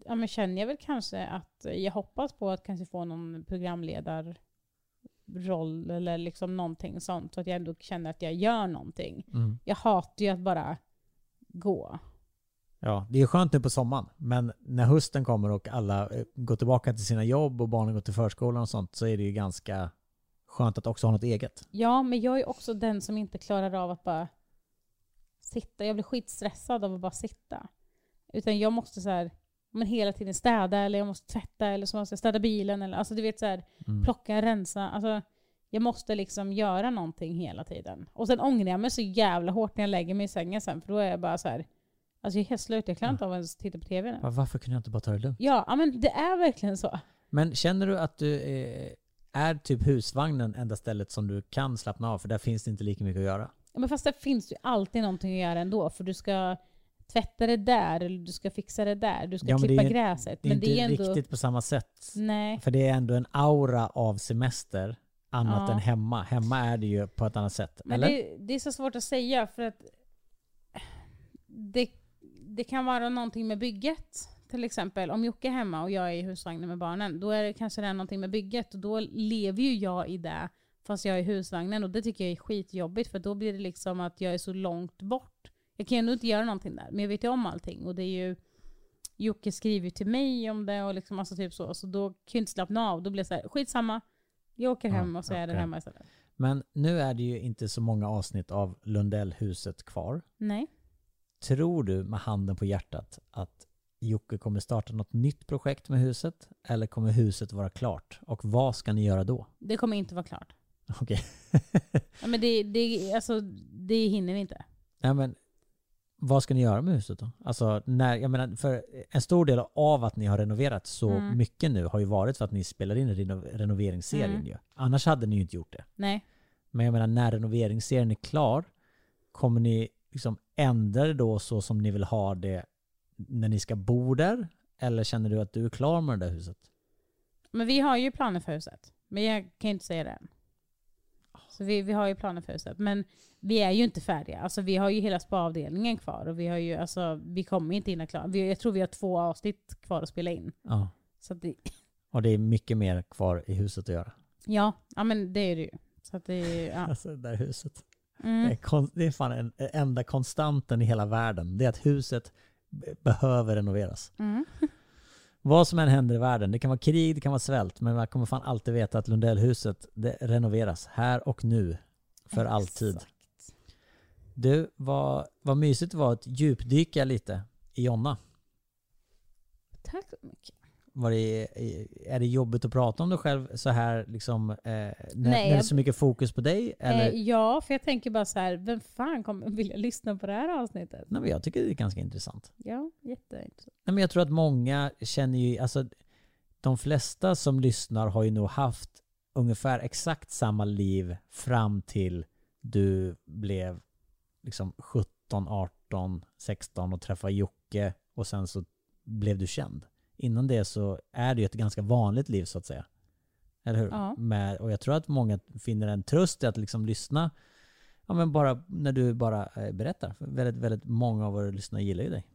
ja, men känner jag väl kanske att jag hoppas på att kanske få någon programledarroll eller liksom någonting sånt. Så att jag ändå känner att jag gör någonting. Jag hatar ju att bara gå. Ja, det är skönt nu på sommaren, men när hösten kommer och alla eh, går tillbaka till sina jobb och barnen går till förskolan och sånt så är det ju ganska skönt att också ha något eget. Ja, men jag är också den som inte klarar av att bara sitta. Jag blir skitstressad av att bara sitta. Utan jag måste så här, men hela tiden städa eller jag måste tvätta eller så måste jag städa bilen. Eller, alltså du vet så här, Mm. plocka, rensa. Alltså, jag måste liksom göra någonting hela tiden. Och sen ångrar jag mig så jävla hårt när jag lägger mig i sängen sen. För då är jag bara så här, alltså jag är helt slut. Jag klarar inte av att ens titta på TV nu. Varför kunde jag inte bara ta det lugnt? Ja, men det är verkligen så. Men känner du att du eh, är typ husvagnen enda stället som du kan slappna av för där finns det inte lika mycket att göra? Ja, men fast det finns ju alltid någonting att göra ändå. För du ska tvätta det där, eller du ska fixa det där, du ska Ja, men det klippa är- gräset. Det är men det är inte ändå... riktigt på samma sätt. Nej. För det är ändå en aura av semester annat Ja. än hemma. Hemma är det ju på ett annat sätt. Men eller? det, det är så svårt att säga för att det, det kan vara någonting med bygget. Till exempel om Jocke är hemma och jag är i husvagnen med barnen, då är det kanske det är någonting med bygget och då lever ju jag i det fast jag är i husvagnen och det tycker jag är skitjobbigt för då blir det liksom att jag är så långt bort. Jag kan ju ändå inte göra någonting där, men jag vet ju om allting och det är ju Jocke skriver ju till mig om det och liksom alltså typ så, så då kan jag inte slappna av. Då blir det så här, skitsamma, jag åker Ja, hem och så är jag där okej. hemma istället. Men nu är det ju inte så många avsnitt av Lundellhuset kvar. Nej. Tror du med handen på hjärtat att Jocke kommer starta något nytt projekt med huset? Eller kommer huset vara klart? Och vad ska ni göra då? Det kommer inte vara klart. Okej. Ja, men det, det, alltså, det hinner vi inte. Nej men, vad ska ni göra med huset då? Alltså, när, jag menar, för en stor del av att ni har renoverat så Mm. mycket nu har ju varit för att ni spelar in reno, renoveringsserien Mm. ju. Annars hade ni ju inte gjort det. Nej. Men jag menar, när renoveringsserien är klar, kommer ni liksom ändra det då så som ni vill ha det när ni ska bo där? Eller känner du att du är klar med det där huset? Men vi har ju planer för huset. Men jag kan ju inte säga det än. Så vi, vi har ju planer för huset. Men vi är ju inte färdiga. Alltså vi har ju hela spaavdelningen kvar. Och vi har ju, alltså, vi kommer inte hinna klara. Vi, jag tror vi har två avsnitt kvar att spela in. Ja. Så det, Och det är mycket mer kvar i huset att göra. ja, ja, men det är det ju. Så att det är, ja. Alltså det där huset. Det, Mm. är kon- det är fan en enda konstanten i hela världen. Det är att huset behöver renoveras. Mm. Vad som än händer i världen, det kan vara krig, det kan vara svält, men man kommer fan alltid veta att Lundellhuset det renoveras här och nu. För alltid. Exakt. Du, vad, vad mysigt det var att djupdyka lite i Jonna. Tack så mycket. Var det, är det jobbigt att prata om dig själv så här liksom, eh, när, när det är så mycket fokus på dig? Eller? Eh, ja, för jag tänker bara så här, vem fan kommer vilja lyssna på det här avsnittet? Nej, men jag tycker det är ganska intressant. Ja, jätteintressant. Nej, men jag tror att många känner ju, alltså de flesta som lyssnar har ju nog haft ungefär exakt samma liv fram till du blev liksom 17, 18, 16 och träffade Jocke och sen så blev du känd. Innan det så är det ju ett ganska vanligt liv så att säga. Eller hur? Ja. Med, och jag tror att många finner en tröst i att liksom lyssna Ja men bara när du bara eh, berättar. För väldigt, väldigt många av våra lyssnare gillar ju dig.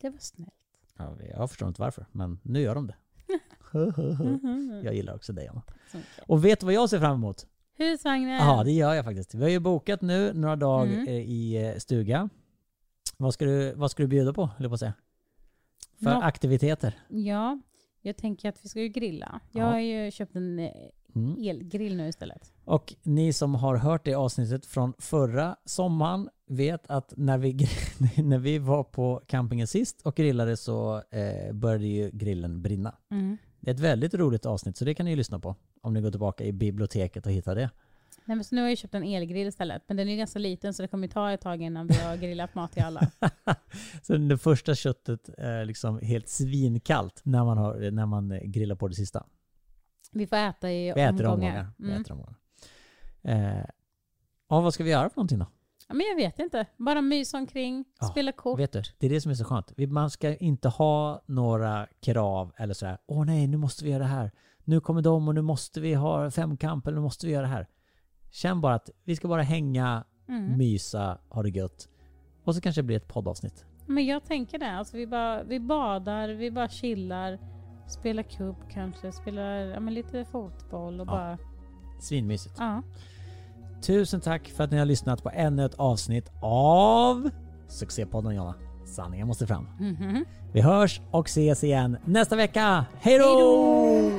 Det var snällt. Ja, jag förstår inte varför, men nu gör de det. jag gillar också dig Anna. Och vet du vad jag ser fram emot? Husvagnen. Ja, det gör jag faktiskt. Vi har ju bokat nu några dagar Mm. i eh, stuga. Vad ska du, vad ska du bjuda på, höll jag på att säga? För Nå- aktiviteter? Ja, jag tänker att vi ska ju grilla. Jag Ja. har ju köpt en eh, Mm. elgrill nu istället. Och ni som har hört det avsnittet från förra sommaren vet att när vi, när vi var på campingen sist och grillade så eh, började ju grillen brinna. Mm. Det är ett väldigt roligt avsnitt så det kan ni ju lyssna på om ni går tillbaka i biblioteket och hittar det. Nej, men så nu har jag köpt en elgrill istället. Men den är ju ganska liten så det kommer ju ta ett tag innan vi har grillat mat till alla. så det första köttet är liksom helt svinkallt när man, har, när man eh, grillar på det sista. Vi får äta i Vi äter omgångar. omgångar. Vi Mm. äter omgångar. Eh, ja, vad ska vi göra för någonting då? Ja, men jag vet inte. Bara mysa omkring, Ja, spela kort. Vet du, det är det som är så skönt. Vi- Man ska inte ha några krav eller sådär. Åh nej, nu måste vi göra det här. Nu kommer de och nu måste vi ha femkamp eller nu måste vi göra det här. Känn bara att vi ska bara hänga, Mm. mysa, ha det gött. Och så kanske det blir ett poddavsnitt. Men jag tänker det. Alltså vi, bara, vi badar, vi bara chillar, spelar kubb kanske, spelar ja, men lite fotboll och Ja. bara... Svinmysigt. Ja. Tusen tack för att ni har lyssnat på ännu ett avsnitt av succépodden Jonna. Sanningen måste fram. Mhm. Vi hörs och ses igen nästa vecka. Hej då!